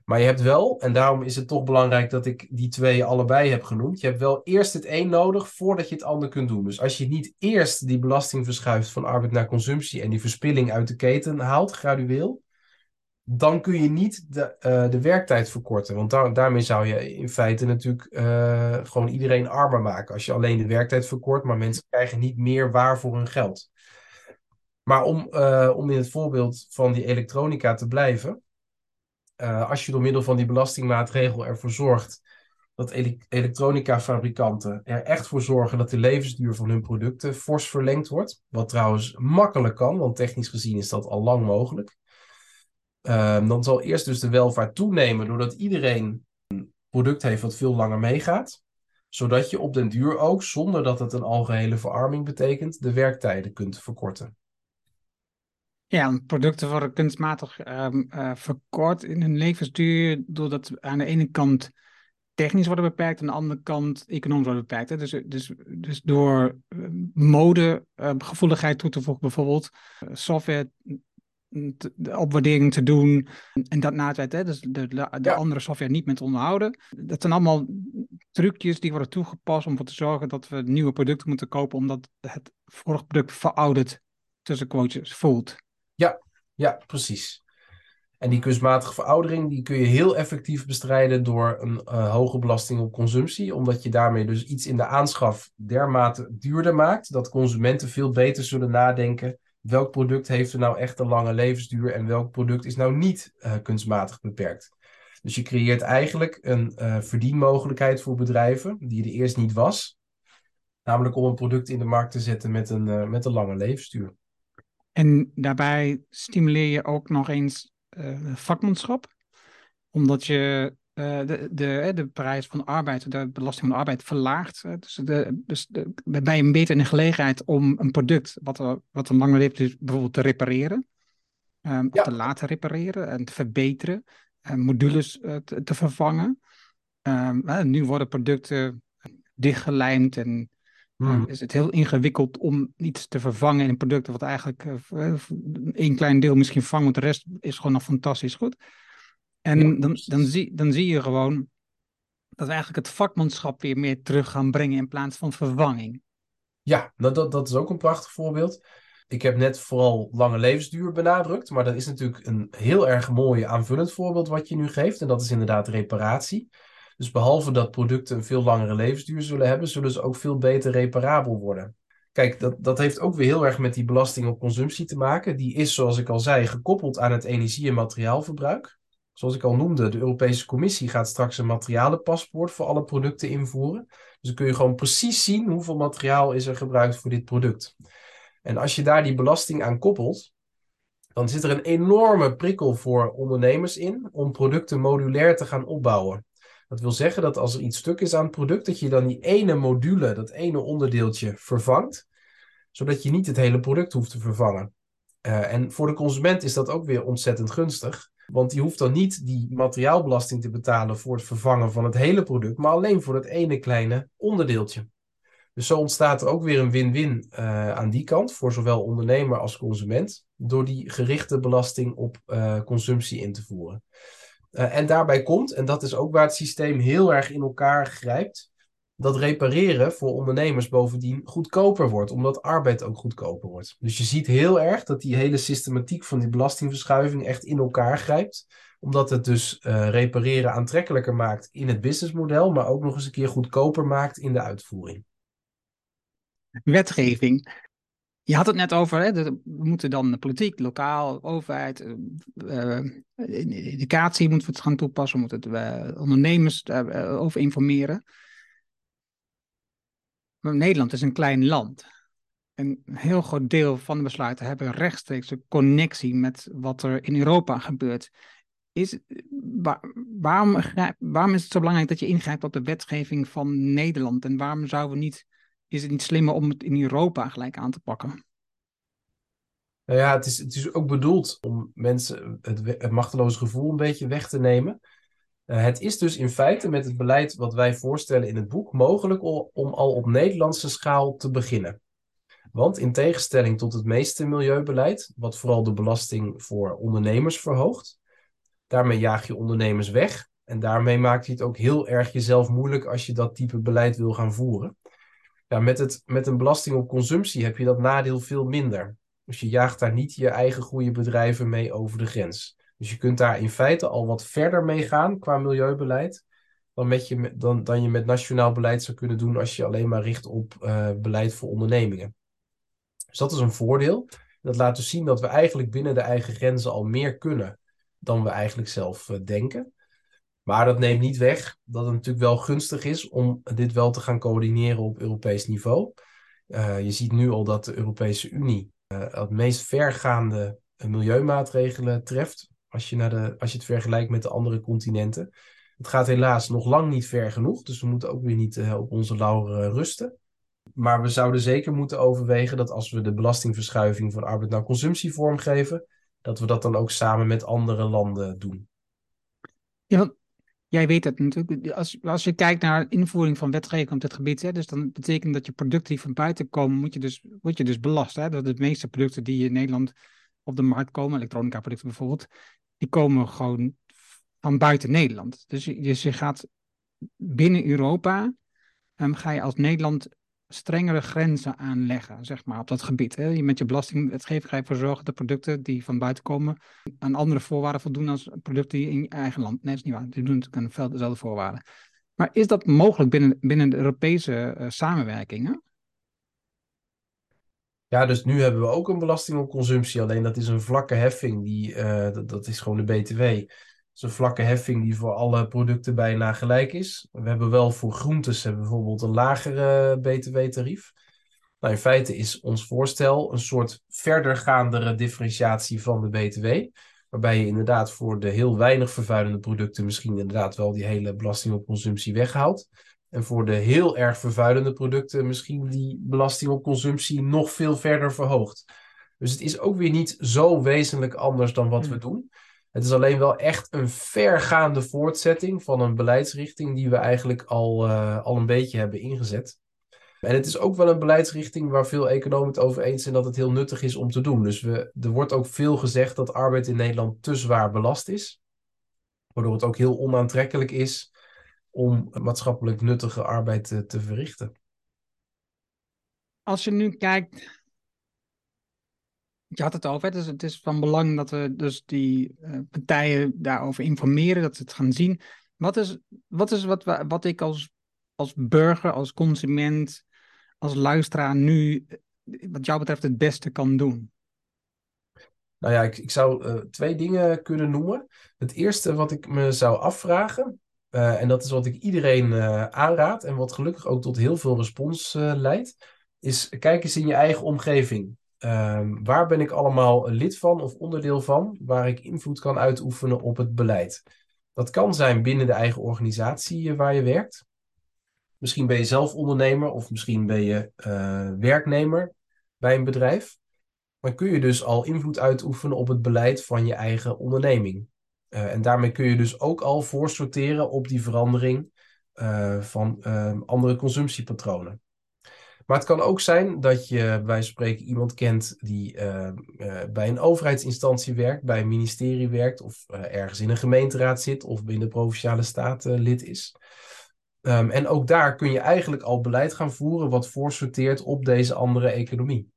Maar je hebt wel, en daarom is het toch belangrijk dat ik die twee allebei heb genoemd. Je hebt wel eerst het een nodig voordat je het ander kunt doen. Dus als je niet eerst die belasting verschuift van arbeid naar consumptie en die verspilling uit de keten haalt, gradueel, dan kun je niet de, uh, de werktijd verkorten. Want daar, daarmee zou je in feite natuurlijk uh, gewoon iedereen armer maken. Als je alleen de werktijd verkort, maar mensen krijgen niet meer waar voor hun geld. Maar om, uh, om in het voorbeeld van die elektronica te blijven. als je door middel van die belastingmaatregel ervoor zorgt dat ele elektronica-fabrikanten er echt voor zorgen dat de levensduur van hun producten fors verlengd wordt. Wat trouwens makkelijk kan, want technisch gezien is dat al lang mogelijk. Um, dan zal eerst dus de welvaart toenemen doordat iedereen een product heeft wat veel langer meegaat. Zodat je op den duur ook, zonder dat het een algehele verarming betekent, de werktijden kunt verkorten. Ja, producten worden kunstmatig um, uh, verkort in hun levensduur, doordat aan de ene kant technisch worden beperkt, aan de andere kant economisch worden beperkt. Dus, dus, dus door uh, modegevoeligheid uh, toe te voegen, bijvoorbeeld software de opwaardering te doen en dat na het hè, dus de, de, de andere software niet met onderhouden. Dat zijn allemaal trucjes die worden toegepast om ervoor te zorgen dat we nieuwe producten moeten kopen, omdat het vorige product verouderd tussen quotes voelt. Ja, ja, precies. En die kunstmatige veroudering die kun je heel effectief bestrijden door een uh, hoge belasting op consumptie, omdat je daarmee dus iets in de aanschaf dermate duurder maakt dat consumenten veel beter zullen nadenken welk product heeft er nou echt een lange levensduur en welk product is nou niet uh, kunstmatig beperkt. Dus je creëert eigenlijk een uh, verdienmogelijkheid voor bedrijven die er eerst niet was. Namelijk om een product in de markt te zetten met een, uh, met een lange levensduur. En daarbij stimuleer je ook nog eens vakmanschap. Omdat je de, de, de prijs van arbeid, de belasting van arbeid verlaagt. Dus, de, dus de, ben je beter in de gelegenheid om een product wat, er, wat een lange leeft, dus bijvoorbeeld te repareren. Um, ja. Of te laten repareren en te verbeteren. Uh, modules uh, te, te, vervangen. Um, nu worden producten dichtgelijmd en hmm. is het heel ingewikkeld om iets te vervangen in een product wat eigenlijk een klein deel misschien vangt, want de rest is gewoon nog fantastisch goed. En ja, dan, dan, zie, dan zie je gewoon dat we eigenlijk het vakmanschap weer meer terug gaan brengen in plaats van vervanging. Ja, dat, dat, dat is ook een prachtig voorbeeld. Ik heb net vooral lange levensduur benadrukt, maar dat is natuurlijk een heel erg mooi aanvullend voorbeeld wat je nu geeft. En dat is inderdaad reparatie. Dus behalve dat producten een veel langere levensduur zullen hebben, zullen ze ook veel beter reparabel worden. Kijk, dat, dat heeft ook weer heel erg met die belasting op consumptie te maken. Die is, zoals ik al zei, gekoppeld aan het energie- en materiaalverbruik. Zoals ik al noemde, de Europese Commissie gaat straks een materialenpaspoort voor alle producten invoeren. Dus dan kun je gewoon precies zien hoeveel materiaal is er gebruikt voor dit product. En als je daar die belasting aan koppelt, dan zit er een enorme prikkel voor ondernemers in om producten modulair te gaan opbouwen. Dat wil zeggen dat als er iets stuk is aan het product, dat je dan die ene module, dat ene onderdeeltje vervangt, zodat je niet het hele product hoeft te vervangen. Uh, en voor de consument is dat ook weer ontzettend gunstig. Want die hoeft dan niet die materiaalbelasting te betalen voor het vervangen van het hele product, maar alleen voor het ene kleine onderdeeltje. Dus zo ontstaat er ook weer een win-win uh, aan die kant, voor zowel ondernemer als consument, door die gerichte belasting op uh, consumptie in te voeren. Uh, en daarbij komt, en dat is ook waar het systeem heel erg in elkaar grijpt, dat repareren voor ondernemers bovendien goedkoper wordt, omdat arbeid ook goedkoper wordt. Dus je ziet heel erg dat die hele systematiek van die belastingverschuiving echt in elkaar grijpt, omdat het dus uh, repareren aantrekkelijker maakt in het businessmodel, maar ook nog eens een keer goedkoper maakt in de uitvoering. Wetgeving. Je had het net over, hè, we moeten dan de politiek, lokaal, overheid, uh, educatie moeten we het gaan toepassen, we moeten het ondernemers over informeren. Nederland is een klein land. Een heel groot deel van de besluiten hebben rechtstreeks een connectie met wat er in Europa gebeurt. Is, waarom, waarom is het zo belangrijk dat je ingrijpt op de wetgeving van Nederland? En waarom zouden we niet, is het niet slimmer om het in Europa gelijk aan te pakken? Nou ja, het is, het is ook bedoeld om mensen het, het machteloze gevoel een beetje weg te nemen. Uh, het is dus in feite met het beleid wat wij voorstellen in het boek mogelijk om, al op Nederlandse schaal te beginnen. Want in tegenstelling tot het meeste milieubeleid, wat vooral de belasting voor ondernemers verhoogt, daarmee jaag je ondernemers weg. En daarmee maakt je het ook heel erg jezelf moeilijk als je dat type beleid wil gaan voeren. Ja, met, het, met een belasting op consumptie heb je dat nadeel veel minder. Dus je jaagt daar niet je eigen goede bedrijven mee over de grens. Dus je kunt daar in feite al wat verder mee gaan qua milieubeleid. Dan, met je, dan, dan je met nationaal beleid zou kunnen doen als je alleen maar richt op uh, beleid voor ondernemingen. Dus dat is een voordeel. Dat laat dus zien dat we eigenlijk binnen de eigen grenzen al meer kunnen dan we eigenlijk zelf uh, denken. Maar dat neemt niet weg dat het natuurlijk wel gunstig is om dit wel te gaan coördineren op Europees niveau. Uh, je ziet nu al dat de Europese Unie het meest vergaande milieumaatregelen treft als je, naar de, als je het vergelijkt met de andere continenten. Het gaat helaas nog lang niet ver genoeg, dus we moeten ook weer niet uh, op onze lauren rusten. Maar we zouden zeker moeten overwegen dat als we de belastingverschuiving van arbeid naar consumptie vormgeven, dat we dat dan ook samen met andere landen doen. Ja, want jij weet het natuurlijk. Als, als je kijkt naar invoering van wetgeving op dit gebied, hè, dus dan betekent dat je producten die van buiten komen, moet je dus, word je dus belast. Hè? Dat de meeste producten die in Nederland op de markt komen, elektronica producten bijvoorbeeld, die komen gewoon van buiten Nederland. Dus je, je gaat binnen Europa, um, ga je als Nederland strengere grenzen aanleggen, zeg maar, op dat gebied. Hè? Je met je belastingwetgeving ga je ervoor zorgen dat producten die van buiten komen aan andere voorwaarden voldoen als producten die in je eigen land. Nee, dat is niet waar. Die doen natuurlijk aan dezelfde voorwaarden. Maar is dat mogelijk binnen, binnen de Europese uh, samenwerkingen? Ja, dus nu hebben we ook een belasting op consumptie. Alleen dat is een vlakke heffing. Die, uh, dat, dat, is gewoon de BTW. Het is een vlakke heffing die voor alle producten bijna gelijk is. We hebben wel voor groentes bijvoorbeeld een lagere BTW-tarief. Nou, in feite is ons voorstel een soort verdergaandere differentiatie van de BTW. Waarbij je inderdaad voor de heel weinig vervuilende producten misschien inderdaad wel die hele belasting op consumptie weghaalt. En voor de heel erg vervuilende producten misschien die belasting op consumptie nog veel verder verhoogt. Dus het is ook weer niet zo wezenlijk anders dan wat we hmm. doen. Het is alleen wel echt een vergaande voortzetting van een beleidsrichting die we eigenlijk al, uh, al een beetje hebben ingezet. En het is ook wel een beleidsrichting waar veel economen het over eens zijn dat het heel nuttig is om te doen. Dus we, er wordt ook veel gezegd dat arbeid in Nederland te zwaar belast is. Waardoor het ook heel onaantrekkelijk is om maatschappelijk nuttige arbeid te, te verrichten. Als je nu kijkt, je had het over, dus het is van belang dat we dus die uh, partijen daarover informeren, dat ze het gaan zien. Wat is, wat, is wat, wat ik als, als burger, als consument, als luisteraar nu, wat jou betreft, het beste kan doen? Nou ja, ik, ik zou uh, twee dingen kunnen noemen. Het eerste wat ik me zou afvragen, uh, en dat is wat ik iedereen uh, aanraad en wat gelukkig ook tot heel veel respons uh, leidt, is kijk eens in je eigen omgeving. Ehm, waar ben ik allemaal lid van of onderdeel van, waar ik invloed kan uitoefenen op het beleid? Dat kan zijn binnen de eigen organisatie waar je werkt. Misschien ben je zelf ondernemer of misschien ben je werknemer bij een bedrijf. Maar kun je dus al invloed uitoefenen op het beleid van je eigen onderneming. Uh, en daarmee kun je dus ook al voorsorteren op die verandering uh, van uh, andere consumptiepatronen. Maar het kan ook zijn dat je bij spreken iemand kent die bij een overheidsinstantie werkt, bij een ministerie werkt of ergens in een gemeenteraad zit of binnen de provinciale staat lid is. Ehm, en ook daar kun je eigenlijk al beleid gaan voeren wat voorsorteert op deze andere economie.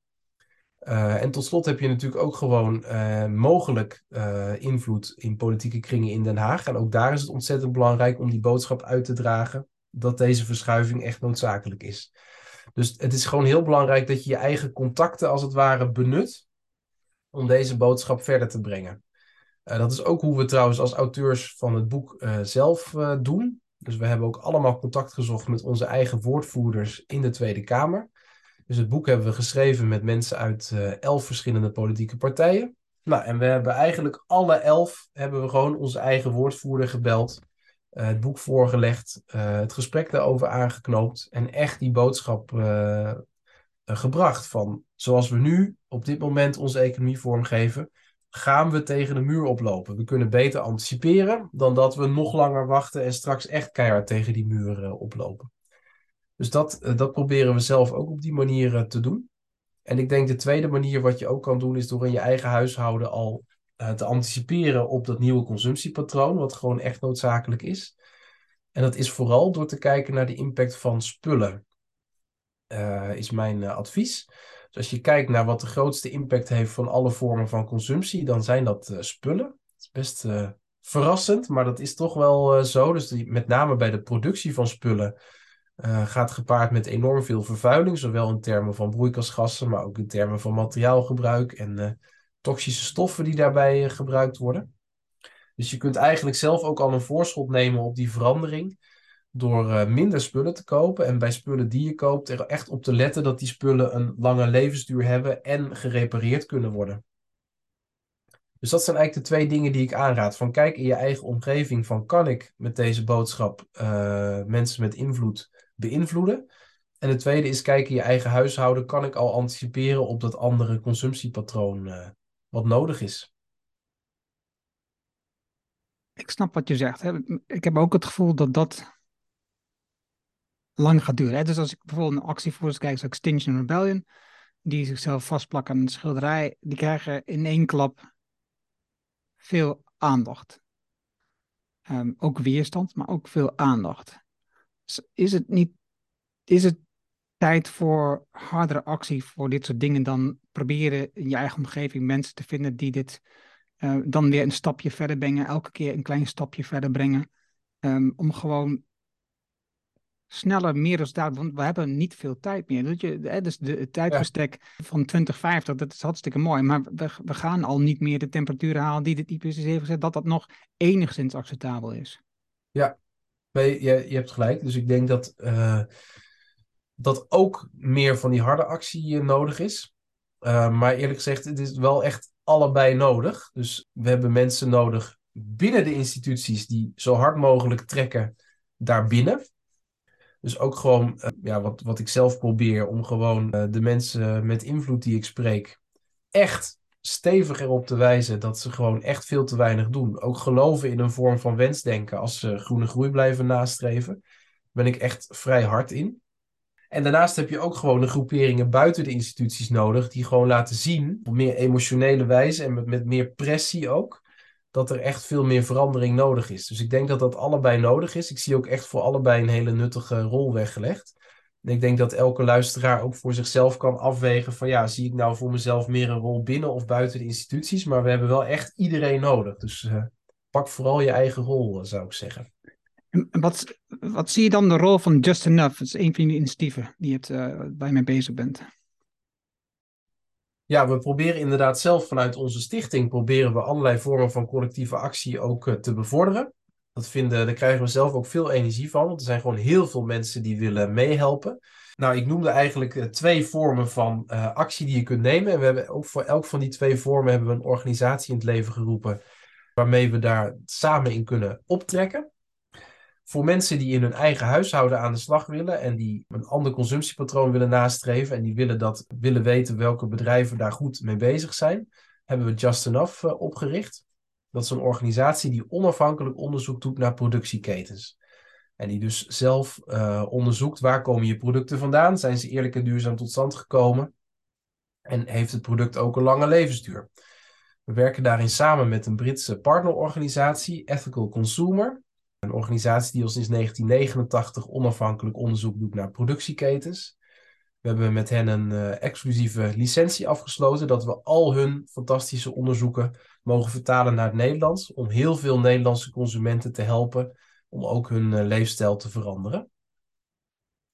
Uh, en tot slot heb je natuurlijk ook gewoon uh, mogelijk uh, invloed in politieke kringen in Den Haag. En ook daar is het ontzettend belangrijk om die boodschap uit te dragen dat deze verschuiving echt noodzakelijk is. Dus het is gewoon heel belangrijk dat je je eigen contacten als het ware benut om deze boodschap verder te brengen. dat is ook hoe we trouwens als auteurs van het boek zelf doen. Dus we hebben ook allemaal contact gezocht met onze eigen woordvoerders in de Tweede Kamer. Dus het boek hebben we geschreven met mensen uit uh, elf verschillende politieke partijen. Nou, en we hebben eigenlijk alle elf hebben we gewoon onze eigen woordvoerder gebeld. Uh, het boek voorgelegd, uh, het gesprek daarover aangeknoopt en echt die boodschap gebracht van zoals we nu op dit moment onze economie vormgeven, gaan we tegen de muur oplopen. We kunnen beter anticiperen dan dat we nog langer wachten en straks echt keihard tegen die muur oplopen. Dus dat, eh, dat proberen we zelf ook op die manier eh, te doen. En ik denk de tweede manier wat je ook kan doen, is door in je eigen huishouden al uh, te anticiperen op dat nieuwe consumptiepatroon, wat gewoon echt noodzakelijk is. En dat is vooral door te kijken naar de impact van spullen, uh, is mijn advies. Dus als je kijkt naar wat de grootste impact heeft van alle vormen van consumptie, dan zijn dat spullen. Dat is best verrassend, maar dat is toch wel zo. Dus met name bij de productie van spullen uh, gaat gepaard met enorm veel vervuiling, zowel in termen van broeikasgassen, maar ook in termen van materiaalgebruik en uh, toxische stoffen die daarbij uh, gebruikt worden. Dus je kunt eigenlijk zelf ook al een voorschot nemen op die verandering door minder spullen te kopen en bij spullen die je koopt er echt op te letten dat die spullen een lange levensduur hebben en gerepareerd kunnen worden. Dus dat zijn eigenlijk de twee dingen die ik aanraad. Van kijk in je eigen omgeving van kan ik met deze boodschap mensen met invloed beïnvloeden. En het tweede is kijken je eigen huishouden. Kan ik al anticiperen op dat andere consumptiepatroon uh, wat nodig is? Ik snap wat je zegt. Hè. Ik heb ook het gevoel dat dat lang gaat duren. Hè. Dus als ik bijvoorbeeld een actievoerders kijk, zoals Extinction Rebellion, die zichzelf vastplakken aan een schilderij, die krijgen in één klap veel aandacht. Um, ook weerstand, maar ook veel aandacht is het niet, is het tijd voor hardere actie voor dit soort dingen dan proberen in je eigen omgeving mensen te vinden die dit uh, dan weer een stapje verder brengen, elke keer een klein stapje verder brengen, um, om gewoon sneller meer resultaat, want we hebben niet veel tijd meer. Dat je, hè, dus de, het tijdbestek ja. van 2050, dat is hartstikke mooi, maar we, we gaan al niet meer de temperaturen halen die het IPCC heeft gezet, dat dat nog enigszins acceptabel is. Ja, je, je hebt gelijk. Dus ik denk dat, uh, dat ook meer van die harde actie uh, nodig is. Uh, maar eerlijk gezegd, het is wel echt allebei nodig. Dus we hebben mensen nodig binnen de instituties die zo hard mogelijk trekken daarbinnen. Dus ook gewoon ja, wat, wat ik zelf probeer om gewoon de mensen met invloed die ik spreek echt stevig erop te wijzen dat ze gewoon echt veel te weinig doen. Ook geloven in een vorm van wensdenken als ze groene groei blijven nastreven. Ben ik echt vrij hard in. En daarnaast heb je ook gewoon de groeperingen buiten de instituties nodig, die gewoon laten zien, op meer emotionele wijze en met, met meer pressie ook, dat er echt veel meer verandering nodig is. Dus ik denk dat dat allebei nodig is. Ik zie ook echt voor allebei een hele nuttige rol weggelegd. En ik denk dat elke luisteraar ook voor zichzelf kan afwegen van ja, zie ik nou voor mezelf meer een rol binnen of buiten de instituties, maar we hebben wel echt iedereen nodig. Dus uh, pak vooral je eigen rol, eh, zou ik zeggen. En wat, wat zie je dan de rol van Just Enough? Dat is een van die initiatieven die het, uh, waar je mee bezig bent. Ja, we proberen inderdaad zelf vanuit onze stichting proberen we allerlei vormen van collectieve actie ook uh, te bevorderen. Dat vinden, daar krijgen we zelf ook veel energie van, want er zijn gewoon heel veel mensen die willen meehelpen. Nou, ik noemde eigenlijk uh, twee vormen van uh, actie die je kunt nemen. En we hebben ook voor elk van die twee vormen hebben we een organisatie in het leven geroepen, waarmee we daar samen in kunnen optrekken. Voor mensen die in hun eigen huishouden aan de slag willen en die een ander consumptiepatroon willen nastreven en die willen, dat, willen weten welke bedrijven daar goed mee bezig zijn, hebben we Just Enough uh, opgericht. Dat is een organisatie die onafhankelijk onderzoek doet naar productieketens. En die dus zelf uh, onderzoekt waar komen je producten vandaan, zijn ze eerlijk en duurzaam tot stand gekomen en heeft het product ook een lange levensduur. We werken daarin samen met een Britse partnerorganisatie, Ethical Consumer. Een organisatie die al sinds 1989 onafhankelijk onderzoek doet naar productieketens. We hebben met hen een uh, exclusieve licentie afgesloten dat we al hun fantastische onderzoeken mogen vertalen naar het Nederlands. Om heel veel Nederlandse consumenten te helpen om ook hun uh, leefstijl te veranderen.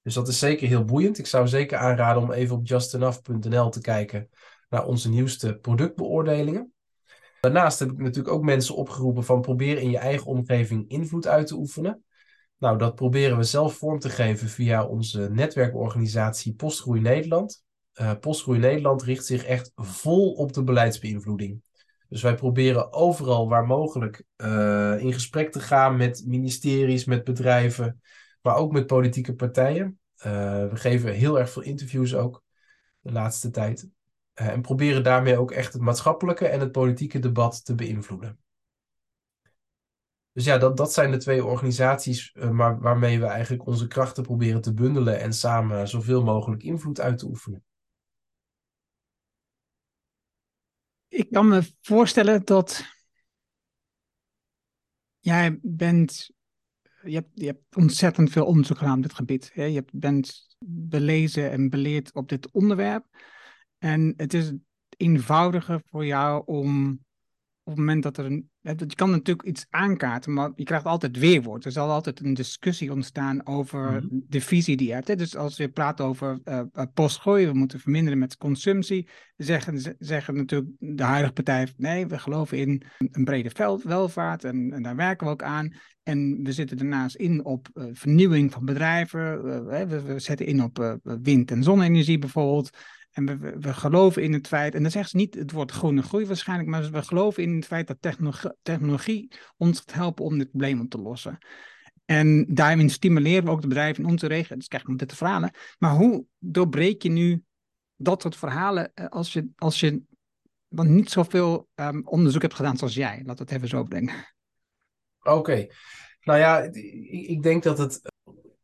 Dus dat is zeker heel boeiend. Ik zou zeker aanraden om even op justenough.nl te kijken naar onze nieuwste productbeoordelingen. Daarnaast heb ik natuurlijk ook mensen opgeroepen van probeer in je eigen omgeving invloed uit te oefenen. Nou, dat proberen we zelf vorm te geven via onze netwerkorganisatie Postgroei Nederland. Uh, Postgroei Nederland richt zich echt vol op de beleidsbeïnvloeding. Dus wij proberen overal waar mogelijk uh, in gesprek te gaan met ministeries, met bedrijven, maar ook met politieke partijen. Uh, we geven heel erg veel interviews ook de laatste tijd. Uh, en proberen daarmee ook echt het maatschappelijke en het politieke debat te beïnvloeden. Dus ja, dat, dat zijn de twee organisaties maar, waarmee we eigenlijk onze krachten proberen te bundelen en samen zoveel mogelijk invloed uit te oefenen. Ik kan me voorstellen dat jij bent je hebt, je hebt ontzettend veel onderzoek gedaan op dit gebied. Hè? Je bent belezen en beleerd op dit onderwerp. En het is eenvoudiger voor jou om het moment dat er een. Je kan natuurlijk iets aankaarten, maar je krijgt altijd weerwoord. Er zal altijd een discussie ontstaan over mhm. de visie die je hebt. Dus als je praat over uh, postgooien, we moeten verminderen met consumptie, zeggen, zeggen natuurlijk de huidige partij: nee, we geloven in een brede welvaart en, en daar werken we ook aan. En we zitten daarnaast in op uh, vernieuwing van bedrijven. we, we, zetten in op wind- en zonne-energie bijvoorbeeld. En we, geloven in het feit, en dan zegt ze niet het woord groene groei waarschijnlijk, maar we geloven in het feit dat technologie, ons gaat helpen om dit probleem op te lossen. En daarin stimuleren we ook de bedrijven in onze regio. Dus krijg je dit te verhalen. Maar hoe doorbreek je nu dat soort verhalen eh, als je, als je want niet zoveel um, onderzoek hebt gedaan zoals jij? Laat het even zo brengen. Oké. Nou ja, ik denk dat het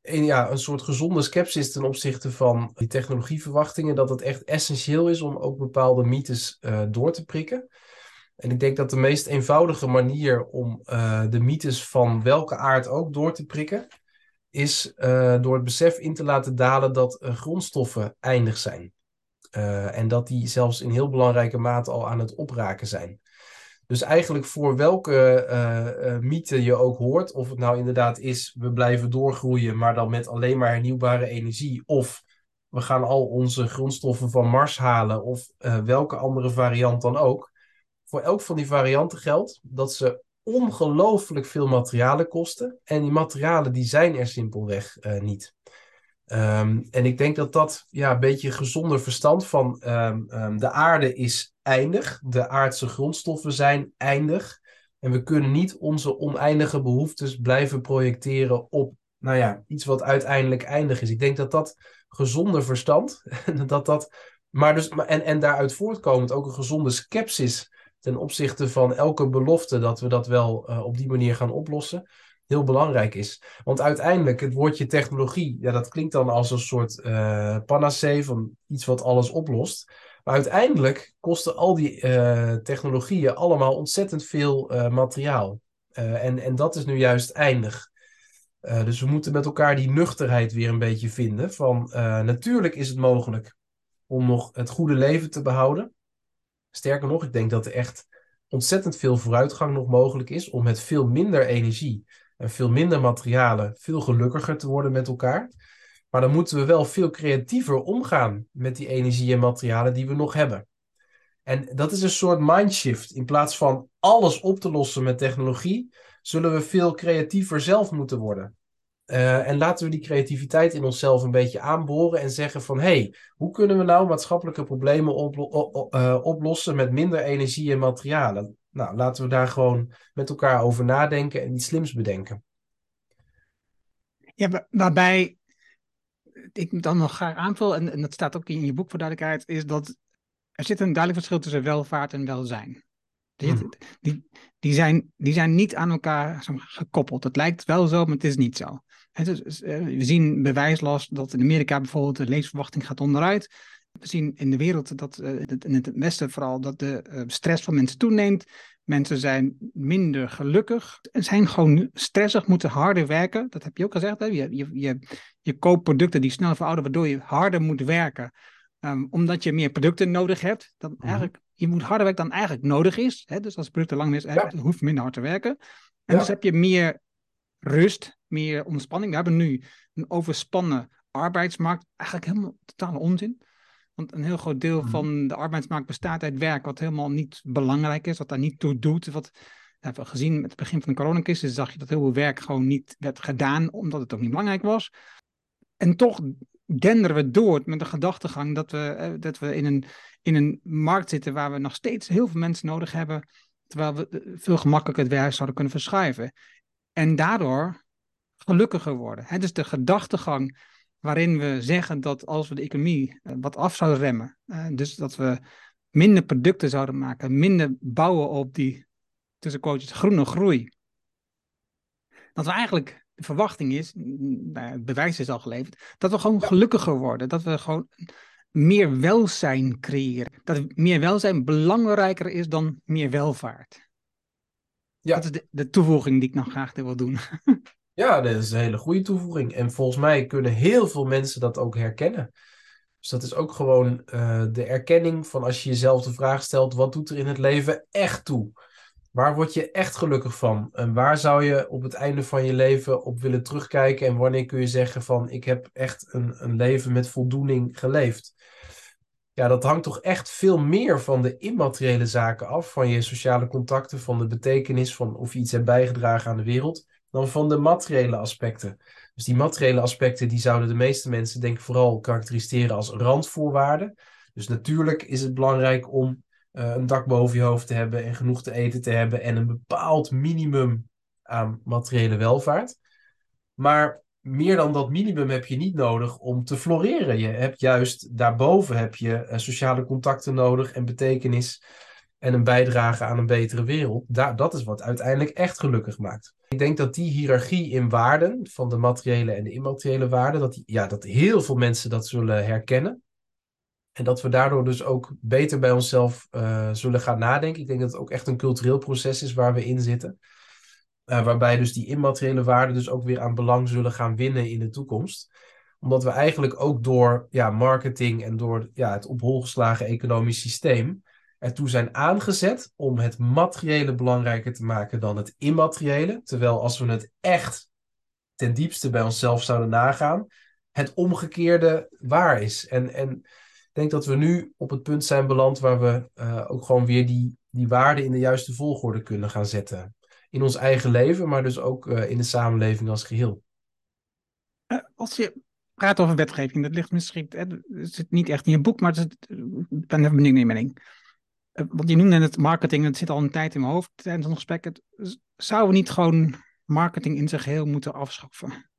een, ja, een soort gezonde sceptisch ten opzichte van die technologieverwachtingen, dat het echt essentieel is om ook bepaalde mythes uh, door te prikken. En ik denk dat de meest eenvoudige manier om uh, de mythes van welke aard ook door te prikken, is uh, door het besef in te laten dalen dat grondstoffen eindig zijn. en dat die zelfs in heel belangrijke mate al aan het opraken zijn. Dus eigenlijk voor welke uh, mythe je ook hoort, of het nou inderdaad is, we blijven doorgroeien, maar dan met alleen maar hernieuwbare energie, of we gaan al onze grondstoffen van Mars halen, of uh, welke andere variant dan ook. Voor elk van die varianten geldt dat ze ongelooflijk veel materialen kosten. En die materialen die zijn er simpelweg niet. Um, en ik denk dat dat ja, een beetje gezonder verstand van um, um, de aarde is eindig. De aardse grondstoffen zijn eindig. En we kunnen niet onze oneindige behoeftes blijven projecteren op nou ja, iets wat uiteindelijk eindig is. Ik denk dat dat gezonder verstand, dat dat, maar dus, en, en daaruit voortkomend ook een gezonde scepsis ten opzichte van elke belofte dat we dat wel uh, op die manier gaan oplossen heel belangrijk is. Want uiteindelijk, het woordje technologie, ja, dat klinkt dan als een soort uh, panacee van iets wat alles oplost. Maar uiteindelijk kosten al die uh, technologieën allemaal ontzettend veel uh, materiaal. en, en dat is nu juist eindig. dus we moeten met elkaar die nuchterheid weer een beetje vinden. Van natuurlijk is het mogelijk om nog het goede leven te behouden. Sterker nog, ik denk dat er echt ontzettend veel vooruitgang nog mogelijk is om met veel minder energie en veel minder materialen veel gelukkiger te worden met elkaar. Maar dan moeten we wel veel creatiever omgaan met die energie en materialen die we nog hebben. En dat is een soort mindshift. In plaats van alles op te lossen met technologie, zullen we veel creatiever zelf moeten worden. Uh, en laten we die creativiteit in onszelf een beetje aanboren en zeggen van hé, hey, hoe kunnen we nou maatschappelijke problemen uh, oplossen met minder energie en materialen? Nou, laten we daar gewoon met elkaar over nadenken en iets slims bedenken. Ja, waarbij ik dan nog graag aanvul, en, en dat staat ook in je boek voor duidelijkheid, is dat er zit een duidelijk verschil tussen welvaart en welzijn. Die, hmm. die, die, zijn, die zijn niet aan elkaar gekoppeld. Het lijkt wel zo, maar het is niet zo. Dus, eh, we zien bewijslast dat in Amerika bijvoorbeeld de levensverwachting gaat onderuit. We zien in de wereld, dat, uh, in het Westen vooral, dat de uh, stress van mensen toeneemt. Mensen zijn minder gelukkig en zijn gewoon stressig, moeten harder werken. Dat heb je ook gezegd. Hè? Je, je, je, je koopt producten die snel verouderen, waardoor je harder moet werken. Um, omdat je meer producten nodig hebt. Dan Mhm. eigenlijk, je moet harder werken dan eigenlijk nodig is. Hè? Dus als producten lang is, ja. hoef je minder hard te werken. En Ja. dus heb je meer rust, meer ontspanning. We hebben nu een overspannen arbeidsmarkt. Eigenlijk helemaal totale onzin. Want een heel groot deel Mhm. van de arbeidsmarkt bestaat uit werk wat helemaal niet belangrijk is, wat daar niet toe doet. Wat we hebben gezien met het begin van de coronacrisis, zag je dat heel veel werk gewoon niet werd gedaan, omdat het ook niet belangrijk was. En toch denderen we door met de gedachtegang dat we, eh, dat we in, een, in een markt zitten waar we nog steeds heel veel mensen nodig hebben, terwijl we eh, veel gemakkelijker het werk zouden kunnen verschuiven. En daardoor gelukkiger worden. Hè? Dus de gedachtegang waarin we zeggen dat als we de economie eh, wat af zouden remmen, dus dat we minder producten zouden maken, minder bouwen op die, tussen groene groei. Dat we eigenlijk, de verwachting is, nou het bewijs is al geleverd, dat we gewoon gelukkiger worden. Dat we gewoon meer welzijn creëren. Dat meer welzijn belangrijker is dan meer welvaart. Ja. Dat is de, de toevoeging die ik nog graag wil doen. Ja, dat is een hele goede toevoeging. En volgens mij kunnen heel veel mensen dat ook herkennen. Dus dat is ook gewoon eh, de erkenning van als je jezelf de vraag stelt: wat doet er in het leven echt toe? Waar word je echt gelukkig van? En waar zou je op het einde van je leven op willen terugkijken? En wanneer kun je zeggen van ik heb echt een, een leven met voldoening geleefd? Ja, dat hangt toch echt veel meer van de immateriële zaken af. Van je sociale contacten, van de betekenis, van of je iets hebt bijgedragen aan de wereld dan van de materiële aspecten. Dus die materiële aspecten die zouden de meeste mensen denk ik vooral karakteriseren als randvoorwaarden. Dus natuurlijk is het belangrijk om een dak boven je hoofd te hebben en genoeg te eten te hebben en een bepaald minimum aan materiële welvaart. Maar meer dan dat minimum heb je niet nodig om te floreren. Je hebt juist daarboven heb je uh, sociale contacten nodig en betekenis en een bijdrage aan een betere wereld. Daar, dat is wat uiteindelijk echt gelukkig maakt. Ik denk dat die hiërarchie in waarden, van de materiële en de immateriële waarden, dat, ja, dat heel veel mensen dat zullen herkennen. En dat we daardoor dus ook beter bij onszelf uh, zullen gaan nadenken. Ik denk dat het ook echt een cultureel proces is waar we in zitten. Uh, waarbij dus die immateriële waarden dus ook weer aan belang zullen gaan winnen in de toekomst. Omdat we eigenlijk ook door ja, marketing en door ja, het op hol geslagen economisch systeem ertoe zijn aangezet om het materiële belangrijker te maken dan het immateriële. Terwijl als we het echt ten diepste bij onszelf zouden nagaan, het omgekeerde waar is. En, en denk dat we nu op het punt zijn beland waar we uh, ook gewoon weer die, die waarden in de juiste volgorde kunnen gaan zetten. In ons eigen leven, maar dus ook uh, in de samenleving als geheel. Uh, als je praat over wetgeving, dat ligt misschien, het zit niet echt in je boek, maar het, ik ben even benieuwd naar je mening want je noemde het marketing, dat zit al een tijd in mijn hoofd tijdens ons gesprek. Het, zouden we niet gewoon marketing in zijn geheel moeten afschaffen?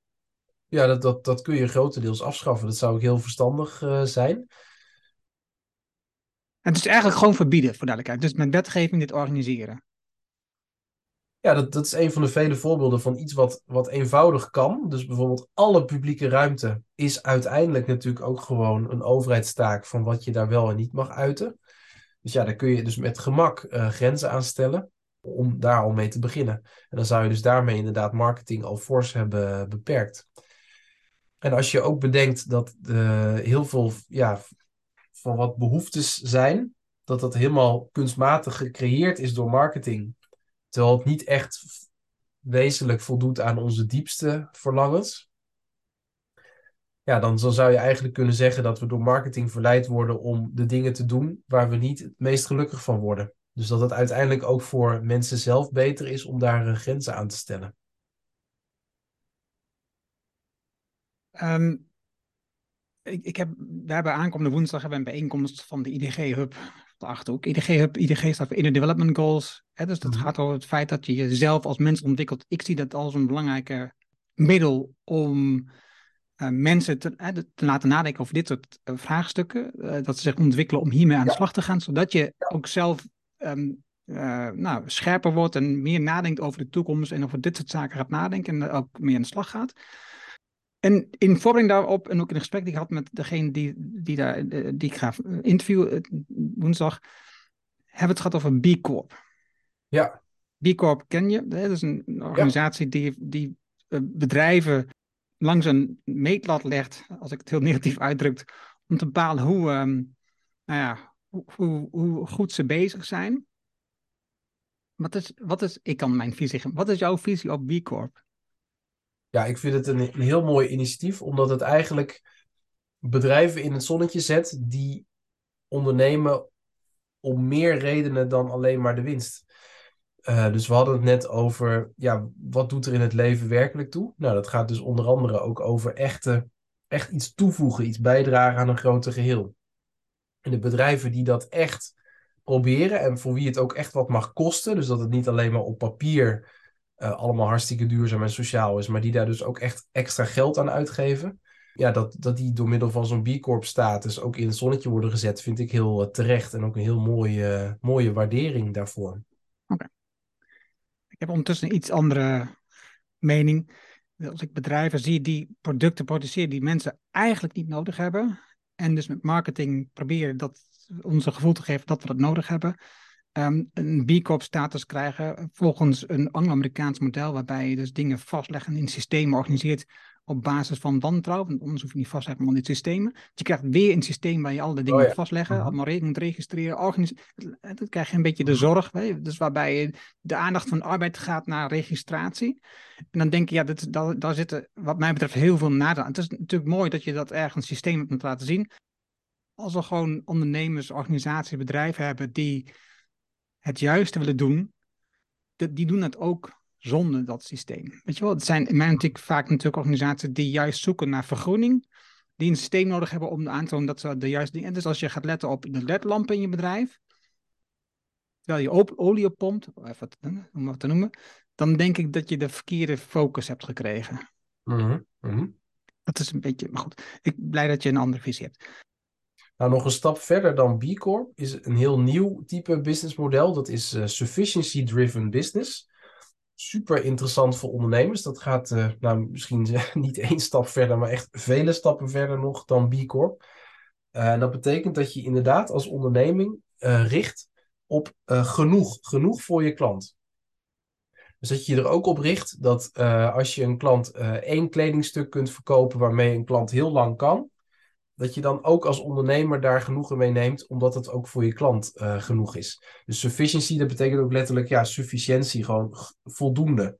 Ja, dat, dat, dat kun je grotendeels afschaffen. Dat zou ook heel verstandig uh, zijn. Het is eigenlijk gewoon verbieden, voor duidelijkheid. Dus met wetgeving dit organiseren. Ja, dat, dat is een van de vele voorbeelden van iets wat, wat eenvoudig kan. Dus bijvoorbeeld alle publieke ruimte is uiteindelijk natuurlijk ook gewoon een overheidstaak van wat je daar wel en niet mag uiten. Dus ja, daar kun je dus met gemak uh, grenzen aan stellen om daar al mee te beginnen. En dan zou je dus daarmee inderdaad marketing al fors hebben beperkt. En als je ook bedenkt dat uh, heel veel ja, van wat behoeftes zijn, dat dat helemaal kunstmatig gecreëerd is door marketing, terwijl het niet echt wezenlijk voldoet aan onze diepste verlangens. Ja, dan, zou je eigenlijk kunnen zeggen dat we door marketing verleid worden om de dingen te doen waar we niet het meest gelukkig van worden. Dus dat het uiteindelijk ook voor mensen zelf beter is om daar grenzen aan te stellen. Um, ik, ik heb, we hebben aankomende woensdag hebben we een bijeenkomst van de IDG Hub de Achterhoek. IDG Hub, IDG staat voor Inner Development Goals. Hè, dus dat mm -hmm. gaat over het feit dat je jezelf als mens ontwikkelt. Ik zie dat als een belangrijke middel om uh, mensen te, uh, te, laten nadenken over dit soort uh, vraagstukken. dat ze zich ontwikkelen om hiermee aan de slag te gaan. Zodat je ook zelf um, nou, scherper wordt en meer nadenkt over de toekomst. En over dit soort zaken gaat nadenken en ook meer aan de slag gaat. En in voorbereiding daarop, en ook in een gesprek die ik had met degene die, die, daar, die ik ga interviewen woensdag, hebben we het gehad over B Corp. Ja. B Corp ken je. Dat is een organisatie die, die eh, bedrijven langs een meetlat legt, als ik het heel negatief uitdruk, om te bepalen hoe, ehm, nou ja, hoe, hoe, hoe, goed ze bezig zijn. Wat is, wat is, ik kan mijn visie geven. Wat is jouw visie op B Corp? Ja, ik vind het een, een heel mooi initiatief, omdat het eigenlijk bedrijven in het zonnetje zet die ondernemen om meer redenen dan alleen maar de winst. Uh, dus we hadden het net over, ja, wat doet er in het leven werkelijk toe? Nou, dat gaat dus onder andere ook over echte, echt iets toevoegen, iets bijdragen aan een groter geheel. En de bedrijven die dat echt proberen en voor wie het ook echt wat mag kosten, dus dat het niet alleen maar op papier uh, allemaal hartstikke duurzaam en sociaal is, maar die daar dus ook echt extra geld aan uitgeven, ja, dat, dat die door middel van zo'n B Corp status ook in het zonnetje worden gezet, vind ik heel uh, terecht en ook een heel mooie, mooie waardering daarvoor. Oké. Ik heb ondertussen een iets andere mening. Als ik bedrijven zie die producten produceren die mensen eigenlijk niet nodig hebben, en dus met marketing proberen dat ons een gevoel te geven dat we dat nodig hebben, um, een B Corp status krijgen volgens een Anglo-Amerikaans model, waarbij je dus dingen vastleggen in systemen organiseert op basis van wantrouwen. Want anders hoef je niet vast te leggen aan dit systemen. Dus je krijgt weer een systeem waar je al die dingen oh, ja. vastleggen, uh-huh. allemaal moet registreren. Organis dan krijg je een beetje de zorg, hè? dus waarbij de aandacht van arbeid gaat naar registratie. En dan denk je, ja, dat, daar, daar zitten wat mij betreft heel veel nadelen Het is natuurlijk mooi dat je dat ergens systeem hebt laten zien. Als we gewoon ondernemers, organisaties, bedrijven hebben die het juiste willen doen, die doen het ook zonder dat systeem. Weet je wel, het zijn natuurlijk vaak natuurlijk organisaties die juist zoeken naar vergroening, die een systeem nodig hebben om aan te tonen dat ze de juiste dingen. Dus als je gaat letten op de ledlampen in je bedrijf, terwijl je olie oppompt, even om wat te noemen, dan denk ik dat je de verkeerde focus hebt gekregen. Mm -hmm. Dat is een beetje, maar goed, ik ben blij dat je een andere visie hebt. Nou, nog een stap verder dan B Corp is een heel nieuw type businessmodel. Dat is uh, sufficiency driven business super interessant voor ondernemers. Dat gaat uh, nou, misschien niet één stap verder, maar echt vele stappen verder nog dan B Corp. En dat betekent dat je inderdaad als onderneming richt op genoeg, genoeg voor je klant. Dus dat je er ook op richt dat als je een klant één kledingstuk kunt verkopen waarmee een klant heel lang kan, dat je dan ook als ondernemer daar genoegen mee neemt, omdat het ook voor je klant uh, genoeg is. Dus sufficiency, dat betekent ook letterlijk ja, sufficiëntie, gewoon voldoende.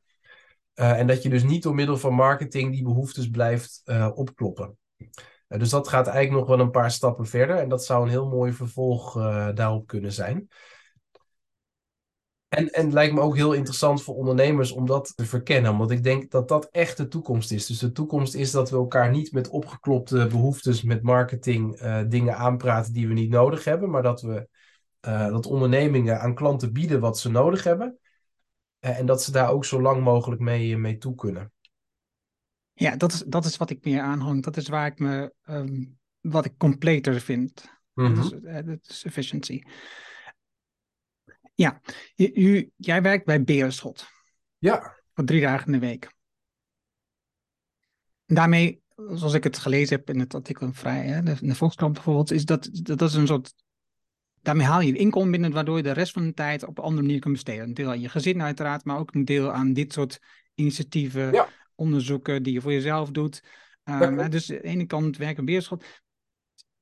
Uh, en dat je dus niet door middel van marketing die behoeftes blijft uh, opkloppen. dus dat gaat eigenlijk nog wel een paar stappen verder. En dat zou een heel mooi vervolg daarop kunnen zijn. En, en het lijkt me ook heel interessant voor ondernemers om dat te verkennen. Want ik denk dat dat echt de toekomst is. Dus de toekomst is dat we elkaar niet met opgeklopte behoeftes, met marketing uh, dingen aanpraten die we niet nodig hebben. Maar dat we uh, dat ondernemingen aan klanten bieden wat ze nodig hebben. Uh, en dat ze daar ook zo lang mogelijk mee, mee toe kunnen. Ja, dat is, dat is wat ik meer aanhang. Dat is waar ik me, um, wat ik completer vind. Mm -hmm. dat, is, is efficiency. Ja, u, jij werkt bij Beerschot. Ja. Voor drie dagen in de week. Daarmee, zoals ik het gelezen heb in het artikel Vrij, hè, de, de Volkskrant bijvoorbeeld, is dat, dat is een soort. Daarmee haal je inkomen binnen, waardoor je de rest van de tijd op een andere manier kunt besteden. Een deel aan je gezin, uiteraard, maar ook een deel aan dit soort initiatieven, onderzoeken die je voor jezelf doet. Um, dus aan de ene kant werken Beerschot.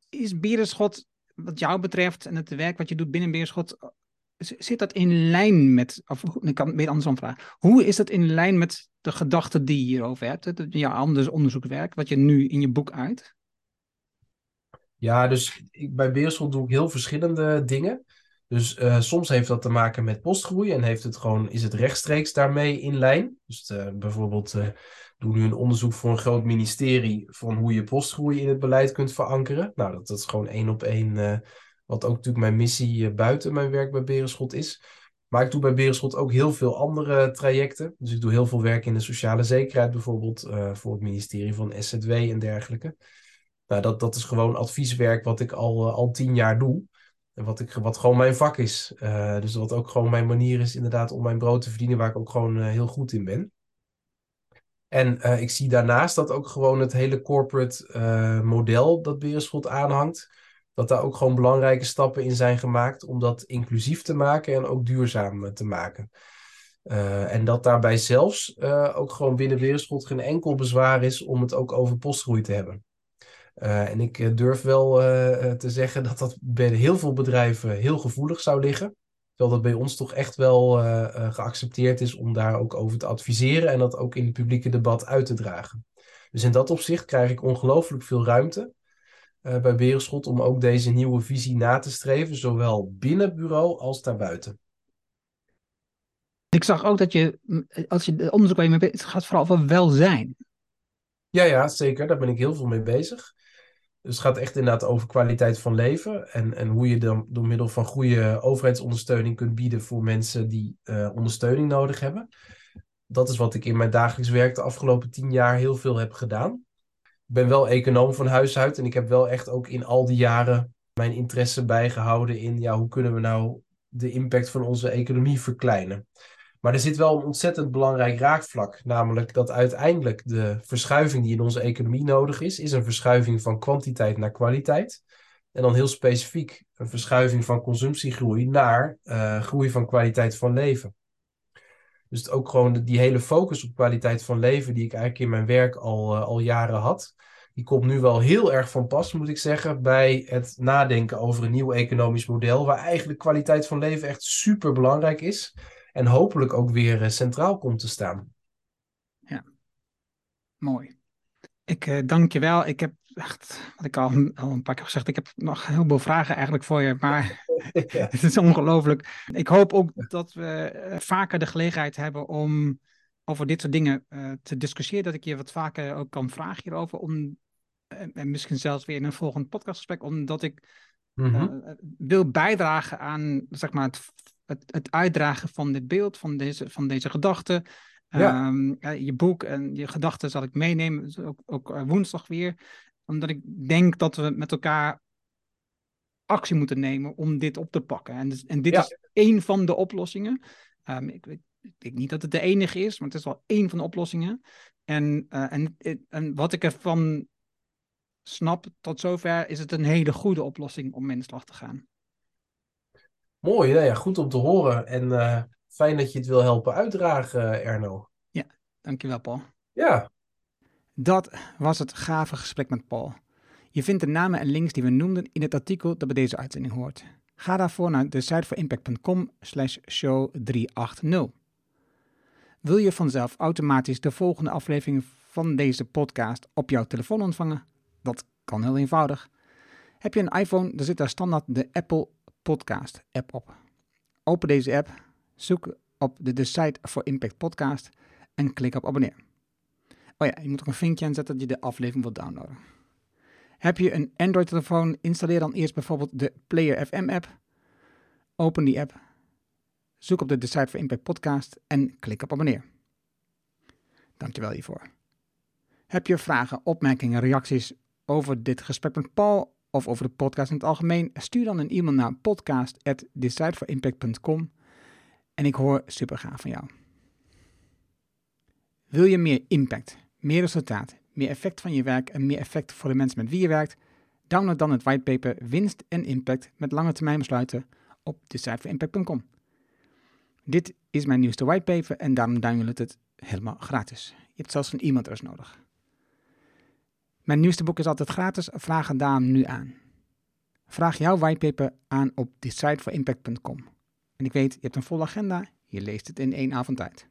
Is Beerschot, wat jou betreft, en het werk wat je doet binnen Beerschot, zit dat in lijn met, of ik kan het meer andersom vragen, hoe is dat in lijn met de gedachten die je hierover hebt, het, ja, anders onderzoekwerk, wat je nu in je boek uit? Ja, dus ik, bij Beersel doe ik heel verschillende dingen. Dus uh, soms heeft dat te maken met postgroei en heeft het gewoon, is het rechtstreeks daarmee in lijn. Dus uh, bijvoorbeeld uh, doe nu een onderzoek voor een groot ministerie van hoe je postgroei in het beleid kunt verankeren. Nou, dat, dat is gewoon één op één wat ook natuurlijk mijn missie eh, buiten mijn werk bij Berenschot is. Maar ik doe bij Berenschot ook heel veel andere trajecten. Dus ik doe heel veel werk in de sociale zekerheid, bijvoorbeeld uh, voor het ministerie van SZW en dergelijke. Nou, dat, dat is gewoon advieswerk wat ik al, uh, al tien jaar doe. En wat, ik, wat gewoon mijn vak is. Dus wat ook gewoon mijn manier is inderdaad om mijn brood te verdienen, waar ik ook gewoon heel goed in ben. En ik zie daarnaast dat ook gewoon het hele corporate model dat Berenschot aanhangt dat daar ook gewoon belangrijke stappen in zijn gemaakt om dat inclusief te maken en ook duurzaam te maken. Uh, en dat daarbij zelfs uh, ook gewoon binnen Wereldschot geen enkel bezwaar is om het ook over postgroei te hebben. En ik durf wel te zeggen dat dat bij heel veel bedrijven heel gevoelig zou liggen. Terwijl dat bij ons toch echt wel geaccepteerd is om daar ook over te adviseren en dat ook in het publieke debat uit te dragen. Dus in dat opzicht krijg ik ongelooflijk veel ruimte bij Wereldschot om ook deze nieuwe visie na te streven, zowel binnen het bureau als daarbuiten. Ik zag ook dat je, als je onderzoek waar je mee bezig het gaat vooral over welzijn. Ja, ja, zeker. Daar ben ik heel veel mee bezig. Dus het gaat echt inderdaad over kwaliteit van leven. En, en hoe je dan door middel van goede overheidsondersteuning kunt bieden voor mensen die uh, ondersteuning nodig hebben. Dat is wat ik in mijn dagelijks werk de afgelopen tien jaar heel veel heb gedaan. Ben wel econoom van huis uit en ik heb wel echt ook in al die jaren mijn interesse bijgehouden in ja, hoe kunnen we nou de impact van onze economie verkleinen. Maar er zit wel een ontzettend belangrijk raakvlak. Namelijk dat uiteindelijk de verschuiving die in onze economie nodig is, is een verschuiving van kwantiteit naar kwaliteit. En dan heel specifiek een verschuiving van consumptiegroei naar uh, groei van kwaliteit van leven. Dus ook gewoon die hele focus op kwaliteit van leven, die ik eigenlijk in mijn werk al, uh, al jaren had, die komt nu wel heel erg van pas, moet ik zeggen, bij het nadenken over een nieuw economisch model, waar eigenlijk kwaliteit van leven echt super belangrijk is en hopelijk ook weer eh, centraal komt te staan. Ja, mooi. Ik uh, dank je wel. Ik heb echt, wat ik al, al een paar keer gezegd, ik heb nog heel veel vragen eigenlijk voor je, maar ja. het is ongelooflijk. Ik hoop ook dat we eh, vaker de gelegenheid hebben om over dit soort dingen uh, te discussiëren, dat ik je wat vaker ook kan vragen hierover, om, en misschien zelfs weer in een volgend podcastgesprek, omdat ik mm -hmm. wil bijdragen aan zeg maar, het het, het uitdragen van dit beeld, van deze, van deze gedachten. Ja. Um, je boek en je gedachten zal ik meenemen, dus ook, ook eh, woensdag weer. Omdat ik denk dat we met elkaar actie moeten nemen om dit op te pakken. En, dus, en dit is één van de oplossingen. Um, ik, ik, ik denk niet dat het de enige is, maar het is wel één van de oplossingen. En, uh, en, en wat ik ervan snap tot zover, is het een hele goede oplossing om in slag te gaan. Mooi, ja, goed om te horen. En uh, fijn dat je het wil helpen uitdragen, Erno. Ja, dankjewel, Paul. Ja. Dat was het gave gesprek met Paul. Je vindt de namen en links die we noemden in het artikel dat bij deze uitzending hoort. Ga daarvoor naar de site slash show 380. Wil je vanzelf automatisch de volgende aflevering van deze podcast op jouw telefoon ontvangen? Dat kan heel eenvoudig. Heb je een iPhone, dan zit daar standaard de Apple Podcast app op. Open deze app, zoek op de Decide for Impact podcast en klik op abonneer. Oh ja, je moet ook een vinkje aanzetten dat je de aflevering wilt downloaden. Heb je een Android-telefoon, installeer dan eerst bijvoorbeeld de Player FM app. Open die app, zoek op de Decide for Impact podcast en klik op abonneer. Dankjewel hiervoor. Heb je vragen, opmerkingen, reacties over dit gesprek met Paul of over de podcast in het algemeen, stuur dan een e-mail naar podcast.decideforimpact.com en ik hoor super gaaf van jou. Wil je meer impact, meer resultaat, meer effect van je werk en meer effect voor de mensen met wie je werkt? Download dan het whitepaper Winst en Impact met lange termijn besluiten op decideforimpact.com. Dit is mijn nieuwste whitepaper en daarom download het helemaal gratis. Je hebt zelfs een e-mailadres nodig. Mijn nieuwste boek is altijd gratis. Vraag het daarom nu aan. Vraag jouw whitepaper aan op decideforimpact.com. En ik weet, je hebt een volle agenda. Je leest het in één avond tijd.